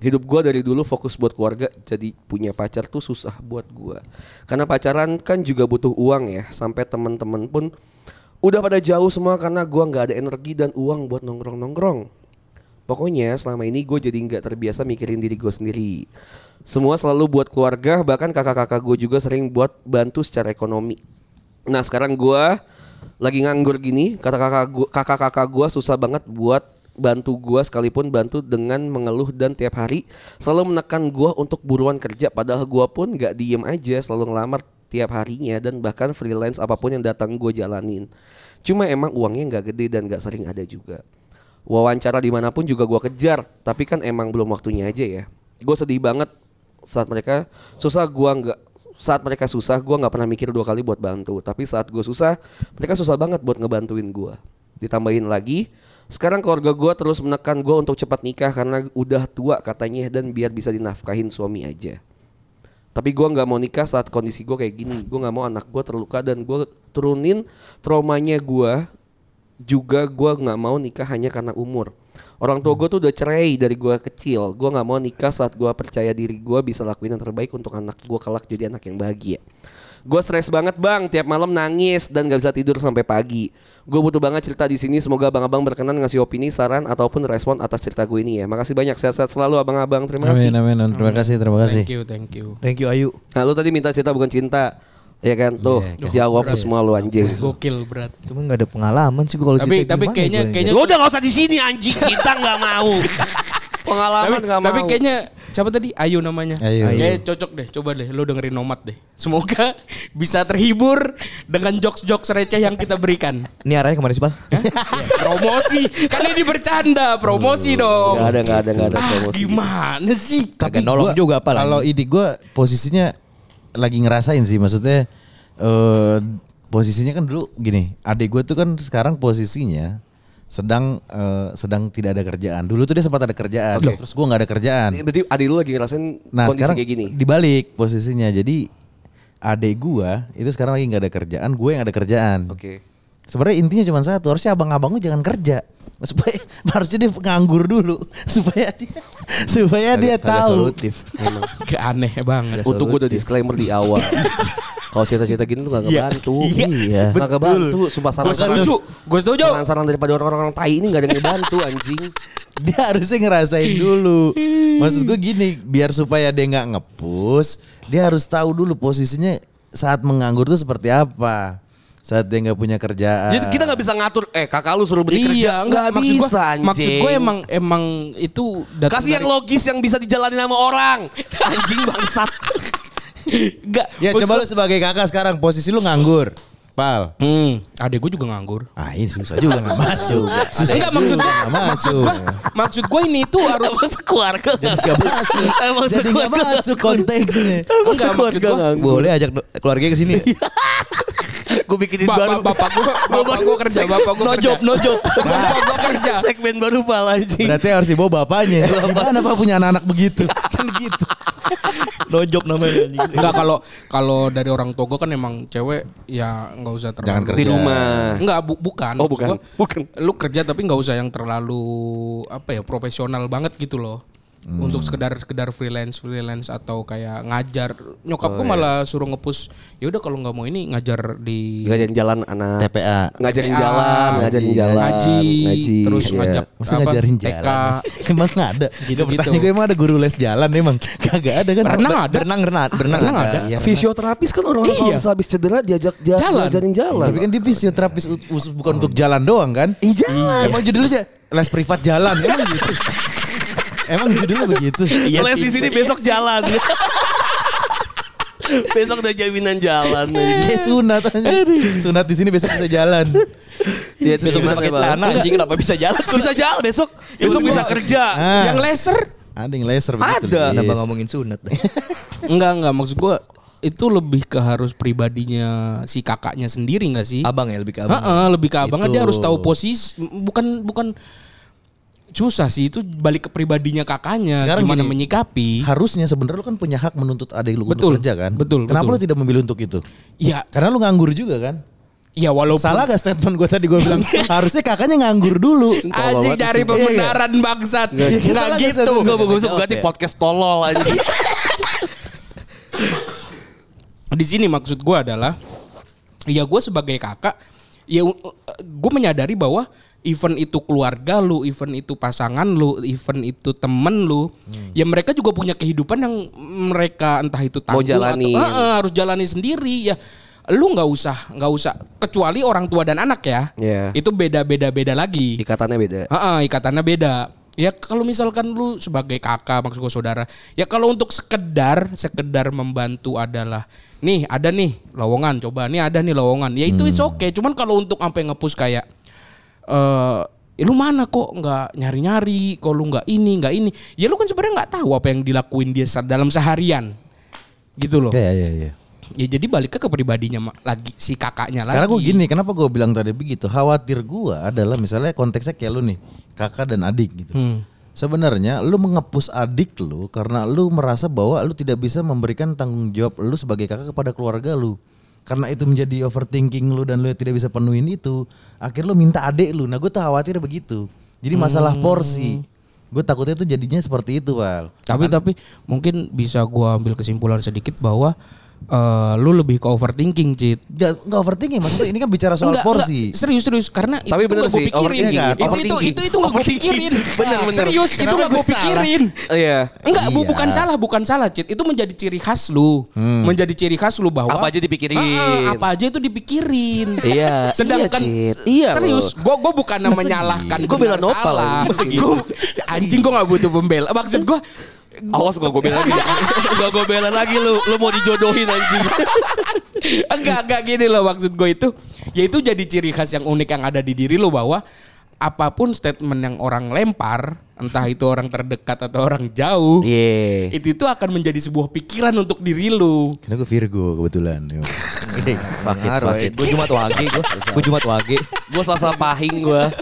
Hidup gue dari dulu fokus buat keluarga, jadi punya pacar tuh susah buat gue. Karena pacaran kan juga butuh uang ya, sampai teman-teman pun udah pada jauh semua karena gue nggak ada energi dan uang buat nongkrong-nongkrong. Pokoknya selama ini gue jadi nggak terbiasa mikirin diri gue sendiri. Semua selalu buat keluarga, bahkan kakak-kakak gue juga sering buat bantu secara ekonomi. Nah sekarang gue lagi nganggur gini, gue kakak-kakak gue susah banget buat bantu gue sekalipun bantu dengan mengeluh dan tiap hari selalu menekan gue untuk buruan kerja padahal gue pun nggak diem aja selalu ngelamar tiap harinya dan bahkan freelance apa pun yang datang gue jalanin cuma emang uangnya nggak gede dan nggak sering ada juga wawancara di mana pun juga gue kejar. Tapi kan emang belum waktunya aja ya. Gue sedih banget saat mereka susah gue nggak saat mereka susah gue nggak pernah mikir dua kali buat bantu. Tapi saat gue susah mereka susah banget buat ngebantuin gue ditambahin lagi sekarang keluarga gue terus menekan gue untuk cepat nikah karena udah tua katanya dan biar bisa dinafkahin suami aja. Tapi gue nggak mau nikah saat kondisi gue kayak gini. Gue nggak mau anak gue terluka dan gue turunin traumanya gue juga gue nggak mau nikah hanya karena umur. Orang tua gue tuh udah cerai dari gue kecil. Gue nggak mau nikah saat gue percaya diri gue bisa lakuin yang terbaik untuk anak gue kelak jadi anak yang bahagia. Gue stres banget bang. Tiap malam nangis dan gak bisa tidur sampai pagi. Gue butuh banget cerita di sini. Semoga abang-abang berkenan ngasih opini saran ataupun respon atas cerita gue ini ya. Makasih banyak. Sehat-sehat selalu abang-abang. Terima kasih. Amin amin. amin. Terima kasih terima kasih. Thank you, thank you. Thank you Ayu. Nah lu tadi minta cerita bukan cinta Ya kan tuh jawab lu semua lu anjing. Gokil berat. Cuma nggak ada pengalaman sih gua kalau Tapi tapi gimana kayaknya gua? kayaknya Lu udah gak usah di sini anjing kita nggak mau. (laughs) Pengalaman nggak mau. tapi kayaknya siapa tadi Ayu namanya. Ayu. Kayak cocok deh. Coba deh lu dengerin Nomad deh. Semoga (laughs) bisa terhibur dengan jokes-jokes receh yang kita berikan. Ini arahnya ke mana sih, Pak? promosi. Kan ini bercanda, promosi dong. Nggak ada nggak ada nggak ada Ah, promosi. gimana sih? Kagak nolong juga apa lah. Kalau idik gue posisinya lagi ngerasain sih, maksudnya eh posisinya kan dulu gini, adik gue tuh kan sekarang posisinya sedang eh, sedang tidak ada kerjaan. Dulu tuh dia sempat ada kerjaan, terus gue nggak ada kerjaan. Berarti adik lu lagi ngerasain Nah kondisi sekarang kayak gini. dibalik posisinya, jadi adik gue itu sekarang lagi nggak ada kerjaan, gue yang ada kerjaan. Oke. Sebenarnya intinya cuma satu, harusnya abang-abang lu jangan kerja. Supaya (laughs) harusnya dia nganggur dulu (laughs) supaya dia (laughs) supaya dia Kagak tahu. solutif. Gak aneh banget. Untuk gue udah disclaimer di awal. Kalau cerita-cerita gini tuh gak ngebantu. Iya. Gak ngebantu. Sumpah Gue saran-saran. setuju, gue setuju. Saran-saran daripada orang-orang tai ini gak ada yang ngebantu anjing. dia harusnya ngerasain dulu. Maksud gue gini, biar supaya dia nggak ngepus, dia harus tahu dulu posisinya saat menganggur tuh seperti apa. Saat dia nggak punya kerjaan. Jadi kita gak bisa ngatur, eh kakak lu suruh beli kerja. Iya, enggak Nggak maksud bisa gua, anjing. maksud gue emang emang itu Kasih yang dari- logis yang bisa dijalani sama orang. (laughs) Anjing bangsat. Enggak. Ya coba gua- lu sebagai kakak sekarang posisi lu nganggur. Pal. Hmm, adek gue juga nganggur. Ah ini susah juga nggak masuk. Susah Enggak maksud gue, nggak maksud masuk. gue, maksud gue ini tuh harus Keluarga. Gak masuk. Emang Jadi nggak sekeluarga. masuk konteksnya. enggak maksud gue. Boleh ajak keluarga ke sini. (laughs) Gue bikinin Bapak, bapak gue, bapak gue kerja, bapak gue No kerja. job, no job. (laughs) Bapak gue kerja. Segmen baru pal anjing. Berarti harus dibawa bapaknya. Gimana pak punya anak-anak begitu? (laughs) Kan gitu. no job namanya. Enggak kalau kalau dari orang tua gue kan emang cewek ya nggak usah terlalu Jangan Di kerja. rumah. Enggak, bu- bukan. Oh, bukan. gua, Bukan. Lu kerja tapi nggak usah yang terlalu apa ya profesional banget gitu loh. Hmm. Untuk sekedar sekedar freelance freelance atau kayak ngajar. Nyokap Oh, gue iya. malah suruh ngepus. Ya udah kalau nggak mau ini ngajar di Ngajarin jalan anak. TPA. Ngajarin TPA, jalan, ngajarin ngaji, jalan. ngaji, terus iya. ngajak Masa apa, ngajarin TK. jalan? (laughs) Emang nggak ada. (laughs) Gitu-gitu. Bertanya gue emang ada guru les jalan emang. Kagak ada kan? Berenang ada. Berenang berenang berenang Berenang ada. Iya, Fisioterapis kan orang-orang kalau Iya. misalnya habis cedera diajak ja- Jalan. ngajarin jalan. Tapi kan dia fisioterapis bukan untuk jalan doang kan? Iya jalan. Emang judulnya les privat jalan emang gitu. (laughs) Emang judulnya begitu. (laughs) Iya Les di sini besok jalan. (laughs) besok udah jaminan jalan. Kayak sunat aja. Sunat di sini besok bisa jalan. Dia itu Besok bisa pakai celana anjing kenapa bisa jalan? Bisa jalan besok. Besok bisa kerja. Ah, Yang laser? ada yang laser begitu. Ada. Kenapa ngomongin sunat? (laughs) Enggak enggak maksud gue itu lebih ke harus pribadinya si kakaknya sendiri nggak sih? Abang ya lebih ke abang. Heeh, lebih ke abangnya Itu. dia harus tahu posisi bukan bukan susah sih itu balik ke pribadinya kakaknya Sekarang gimana gini, menyikapi. Harusnya sebenarnya lu kan punya hak menuntut adik lu Betul, untuk kerja kan? betul, Kenapa betul. lu tidak memilih untuk itu? Ya, Karena lu nganggur juga kan? ya walaupun Salah gak statement gue tadi gue (laughs) bilang harusnya kakaknya nganggur dulu. anjing dari pembenaran bangsat. Iya, iya. Nggak Salah nggak gitu. statement Enggak gua? bagus berarti podcast tolol anjing. (laughs) Di sini maksud gua adalah ya gue sebagai kakak ya gue menyadari bahwa event itu keluarga lu, event itu pasangan lu, event itu temen lu, Hmm. ya mereka juga punya kehidupan yang mereka entah itu tanggung jalani. atau Ah, ah, harus jalani sendiri ya. Lu nggak usah nggak usah kecuali orang tua dan anak ya. Iya. Itu beda beda beda lagi. Ikatannya beda. Heeh, ikatannya beda. Ya kalau misalkan lu sebagai kakak maksud gue saudara, ya kalau untuk sekedar sekedar membantu adalah nih ada nih lowongan coba nih ada nih lowongan. Ya itu it's okay. Cuman kalau untuk sampai ngepus kayak eh "Eh, lu mana kok nggak nyari-nyari, kok lu nggak ini, nggak ini. Ya lu kan sebenarnya nggak tahu apa yang dilakuin dia dalam seharian. Gitu loh. Iya iya iya. Ya jadi balik ke pribadinya ma- lagi si kakaknya lagi. Karena gue gini, kenapa gue bilang tadi begitu? Khawatir gue adalah misalnya konteksnya kayak lu nih, kakak dan adik gitu. Hmm. Sebenarnya lu mengepus adik lu karena lu merasa bahwa lu tidak bisa memberikan tanggung jawab lu sebagai kakak kepada keluarga lu. Karena itu menjadi overthinking lu dan lu tidak bisa penuhin itu, akhirnya lu minta adik lu. Nah gue tuh khawatir begitu. Jadi masalah porsi. Gue takutnya tuh jadinya seperti itu, Wal. Tapi tapi mungkin bisa gua ambil kesimpulan sedikit bahwa eh, lu lebih ke overthinking, Cit. Gak, gak overthinking maksudnya ini kan bicara soal Enggak, porsi. enggak. serius serius karena itu Tapi tuh bener gua sih, pikirin. overthinking. Iya kan? Itu itu itu itu nggak gue pikirin. (laughs) Bener, bener. Serius itu Kenapa nggak gue gue pikirin. Iya. Enggak, bu, Iya. bukan salah, bukan salah, Cit. Itu menjadi ciri khas lu. Menjadi ciri khas lu bahwa Apa aja dipikirin. Ah, ah, apa aja itu dipikirin. Iya, (laughs) Sedangkan iya, Cit. Iya, serius, gue gue bukan menyalahkan Gua bela benar Nopal, gitu? Anjing gue gak butuh pembela. Maksud gue Awas gua gue bela lagi. (laughs) Gua gue bela lagi lu. Lu mau dijodohin anjing. (laughs) enggak enggak gini loh maksud gue itu ya itu jadi ciri khas yang unik yang ada di diri lo bahwa apa pun statement yang orang lempar entah itu orang terdekat atau orang jauh Iya. itu itu akan menjadi sebuah pikiran untuk diri lu Karena gue Virgo kebetulan. Ngaruh, eh. Gue Jumat wage, gue gue Jumat wage. Gue salsa pahing gue. (laughs)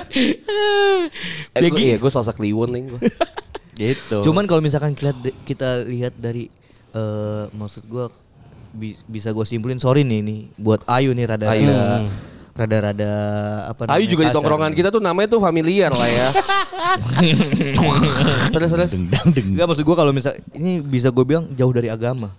Eh, Ya, gua, Gi. iya gue salsa kliwon nih gue. Gitu. Cuman kalau misalkan kita kita lihat dari eh maksud gua bi- bisa gue simpulin sorry nih nih buat Ayu nih rada Ayu. rada rada rada apa Ayu namanya, juga di tongkrongan nih. kita tuh namanya tuh familiar lah ya. (laughs) terus terus. dendang. Enggak maksud gua kalau misal ini bisa gue bilang jauh dari agama.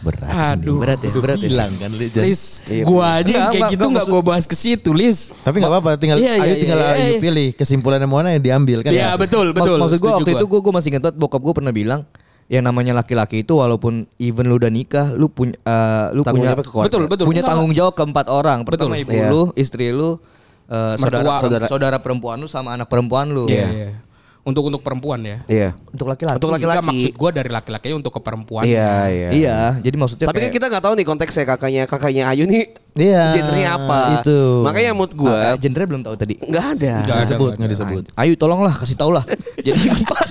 Berat. sih. Aduh. Berat ya, berat ya. Hilang kan Li, Jan. Lis Iya, gua aja yang kayak gitu enggak, nggak gua bahas ke situ Lis Tapi nggak apa-apa, tinggal Iya, iya, Ayu tinggal iya, iya. pilih kesimpulannya mana yang diambil kan. Iya ya? betul betul maksud gue setuju waktu gua. itu gue masih ingat banget bokap gue pernah bilang yang namanya laki-laki itu walaupun even lu udah nikah lu punya eh, lu Tanggung punya jawab betul betul punya Enggak, tanggung jawab ke empat orang pertama Betul. ibu Iya. lu istri lu eh, saudara, saudara saudara perempuan lu sama anak perempuan lu Iya, iya. Untuk untuk perempuan ya Iya. untuk laki-laki Untuk laki-laki. Enggak, maksud gua dari laki-laki untuk ke perempuan Iya iya. iya jadi maksudnya Tapi kan kayak- kita nggak tahu nih konteksnya kakaknya kakaknya Ayu nih Iya, genrenya apa. itu. Makanya mood Ah, gue eh, genre belum tahu tadi nggak ada. Nggak ada, disebut nggak nggak ada. disebut. Ayu tolonglah kasih tau lah (laughs) jadi empat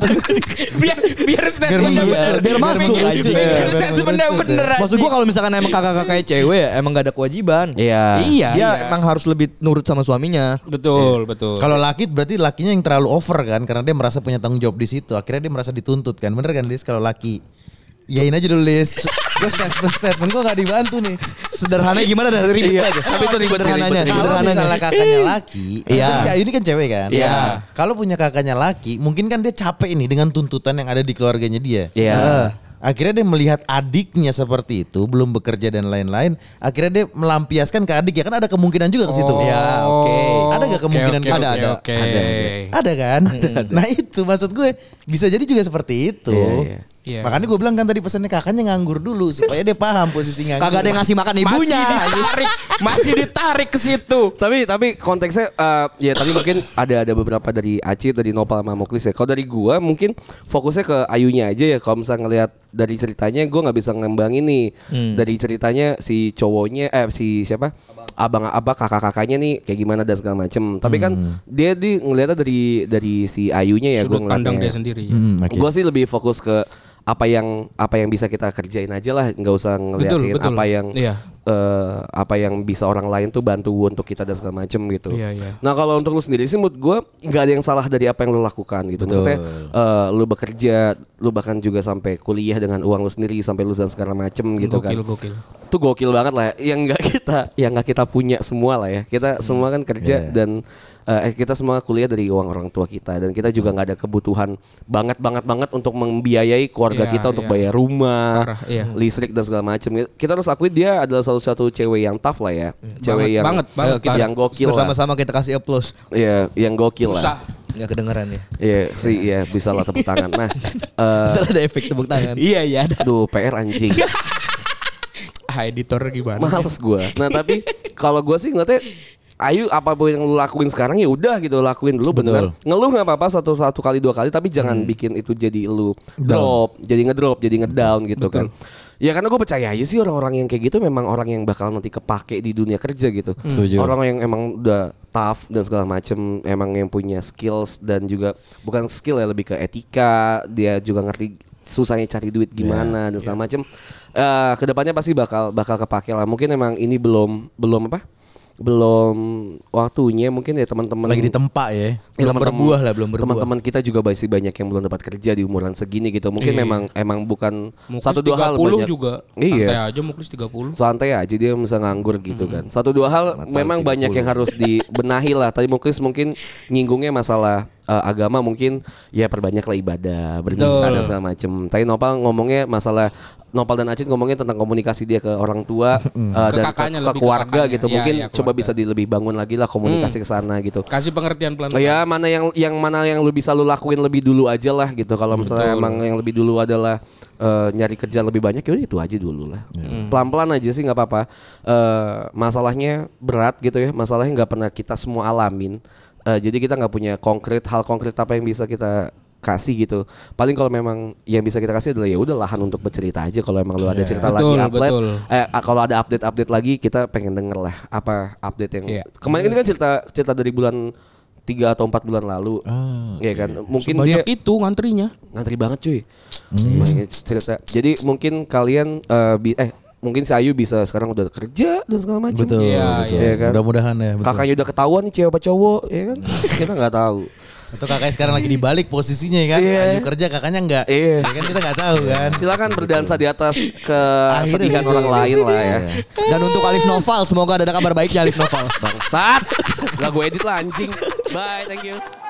biar biar statementnya biar- bener biar masuk Biar statementnya bener maksud gue kalau misalkan emang kakak-kakaknya cewek ya emang gak ada kewajiban Iya. iya dia emang harus lebih nurut sama suaminya betul betul Kalau laki berarti lakinya yang terlalu over kan karena dia merasa punya tanggung jawab di situ. Akhirnya dia merasa dituntut kan. Bener kan Lis kalau laki? Yain aja dulu Lis. Gue statement statement gue gak dibantu nih. sederhananya gimana dari ribet Iya, aja tapi itu ribet sederhananya. Kalau misalnya kakaknya laki, Iya. kan si Ayu ini kan cewek kan. Iya. Kalau punya kakaknya laki, mungkin kan dia capek nih dengan tuntutan yang ada di keluarganya dia. Iya. Nah, Akhirnya dia melihat adiknya seperti itu, belum bekerja dan lain-lain. Akhirnya dia melampiaskan ke adik ya kan ada kemungkinan juga ke situ. Ya, oke. Ada nggak kemungkinan oke, ada, oke, ada? oke. Ada, Ada kan? nah itu maksud gue bisa jadi juga seperti itu. Iya, iya. Iya. Makanya gue bilang kan tadi pesannya kakaknya nganggur dulu supaya dia paham posisi nganggur. kagak ada yang ngasih makan ibunya masih ditarik masih ditarik ke situ Tapi tapi konteksnya eh, ya tadi mungkin ada ada beberapa dari Aci dari Nopal sama Muklis ya. Kalau dari gua mungkin fokusnya ke Ayunya aja ya. Kalau misalnya ngelihat dari ceritanya gua nggak bisa ngembangin nih dari ceritanya si cowoknya eh si siapa? Abang abang kakak-kakaknya nih kayak gimana dan segala macem. Tapi kan dia di ngelihatnya dari dari si Ayunya ya gua sudut pandang ngeliatnya. dia sendiri ya. Hmm, oke. Gue sih lebih fokus ke apa yang apa yang bisa kita kerjain aja lah, nggak usah ngeliatin betul. apa yang Iya. eh, apa yang bisa orang lain tuh bantu untuk kita dan segala macem gitu. Iya, iya. Nah kalau untuk lu sendiri sih menurut gue nggak ada yang salah dari apa yang lu lakukan gitu. Maksudnya eh, lu bekerja, lu bahkan juga sampai kuliah dengan uang lu sendiri sampai lulusan segala macem gitu gokil kan. gokil Itu gokil banget lah. Yang nggak kita, yang nggak kita punya semua lah ya. Kita semua kan kerja Iya. dan eh, kita semua kuliah dari uang orang tua kita dan kita juga nggak ada kebutuhan banget banget banget untuk membiayai keluarga Iya, kita untuk iya. bayar rumah, Parah, iya. listrik dan segala macam. Kita harus akui dia adalah salah satu cewek yang tough lah ya, cewek Banget, yang banget, banget, yang, yang gokil lah. bersama-sama kita kasih applause Iya, yang gokil susah lah. nggak kedengeran ya Iya sih, iya bisa lah tepuk tangan. Nah, (laughs) Ntar ada efek tepuk tangan iya iya ada aduh PR anjing. ah, (laughs) editor gimana Males gue. Nah tapi kalau gue sih ngeliatnya Ayu apa pun yang lu lakuin sekarang ya udah gitu lakuin dulu beneran. Ngeluh nggak apa-apa satu satu kali dua kali tapi jangan bikin itu jadi lu drop, jadi ngedrop, jadi ngedown gitu kan. Ya karena gue percaya aja sih orang-orang yang kayak gitu memang orang yang bakal nanti kepake di dunia kerja gitu. Setuju. Orang yang emang udah tough dan segala macem, emang yang punya skills dan juga bukan skill ya lebih ke etika, dia juga ngerti susahnya cari duit gimana dan segala macem. Eh ke depannya pasti bakal bakal kepake lah. Mungkin emang ini belum belum apa? Belum waktunya mungkin ya teman-teman Lagi ditempa ya. Ya, Belum teman-teman- berbuah lah, belum berbuah. Teman-teman kita juga masih banyak yang belum dapat kerja di umuran segini gitu. Mungkin Iya. memang emang bukan Muklis satu dua hal 30 banyak. juga Iya. santai aja Muklis 30 Santai aja dia bisa nganggur gitu kan. Satu dua hal memang banyak yang harus dibenahi lah. Tadi Muklis mungkin nyinggungnya masalah eh, agama mungkin ya perbanyaklah ibadah, berdoa dan segala macem. Tadi Nopal ngomongnya masalah Nopal dan Acin ngomongin tentang komunikasi dia ke orang tua (laughs) eh, Ke dan kakaknya, ke, ke lebih ke keluarga kakaknya. gitu. Iya, Mungkin iya, coba keluarga. Bisa di lebih bangun lagi lah komunikasi ke sana gitu. Kasih pengertian pelan Oh ya mana yang yang mana yang lu bisa lu lakuin lebih dulu aja lah gitu. Kalau misalnya emang yang lebih dulu adalah eh, nyari kerja lebih banyak ya itu aja dulu lah. Pelan-pelan aja sih nggak apa-apa. Eh, masalahnya berat gitu ya. Masalahnya nggak pernah kita semua alamin. Eh, jadi kita nggak punya konkret hal konkret apa yang bisa kita kasih gitu. Paling kalau memang yang bisa kita kasih adalah ya udah lahan untuk bercerita aja kalau emang lu ada cerita Betul, lagi upload. betul. Eh kalau ada update-update lagi kita pengen denger lah apa update yang Iya. kemarin ini kan cerita cerita dari bulan tiga atau empat bulan lalu. Iya kan. Mungkin Banyak dia itu ngantrinya. ngantri banget cuy. Makanya cerita. Jadi mungkin kalian eh, bi- eh mungkin si Ayu bisa sekarang udah kerja dan segala macam. Betul, Iya, betul. iya kan? Mudah-mudahan ya. Betul. Kakaknya udah ketahuan nih cewek apa cowok, ya kan? (laughs) Kita nggak tahu. Atau kakaknya sekarang lagi dibalik posisinya ya kan. Iya. Ayu kerja kakaknya enggak. Iya. Ya kan kita enggak tahu kan. Silakan berdansa di atas Akhirnya kesedihan gitu. orang lain lah ya. Dan untuk Alif Noval, semoga ada kabar baiknya Alif Noval. Bangsat. Gak gue edit lah anjing. Bye, thank you.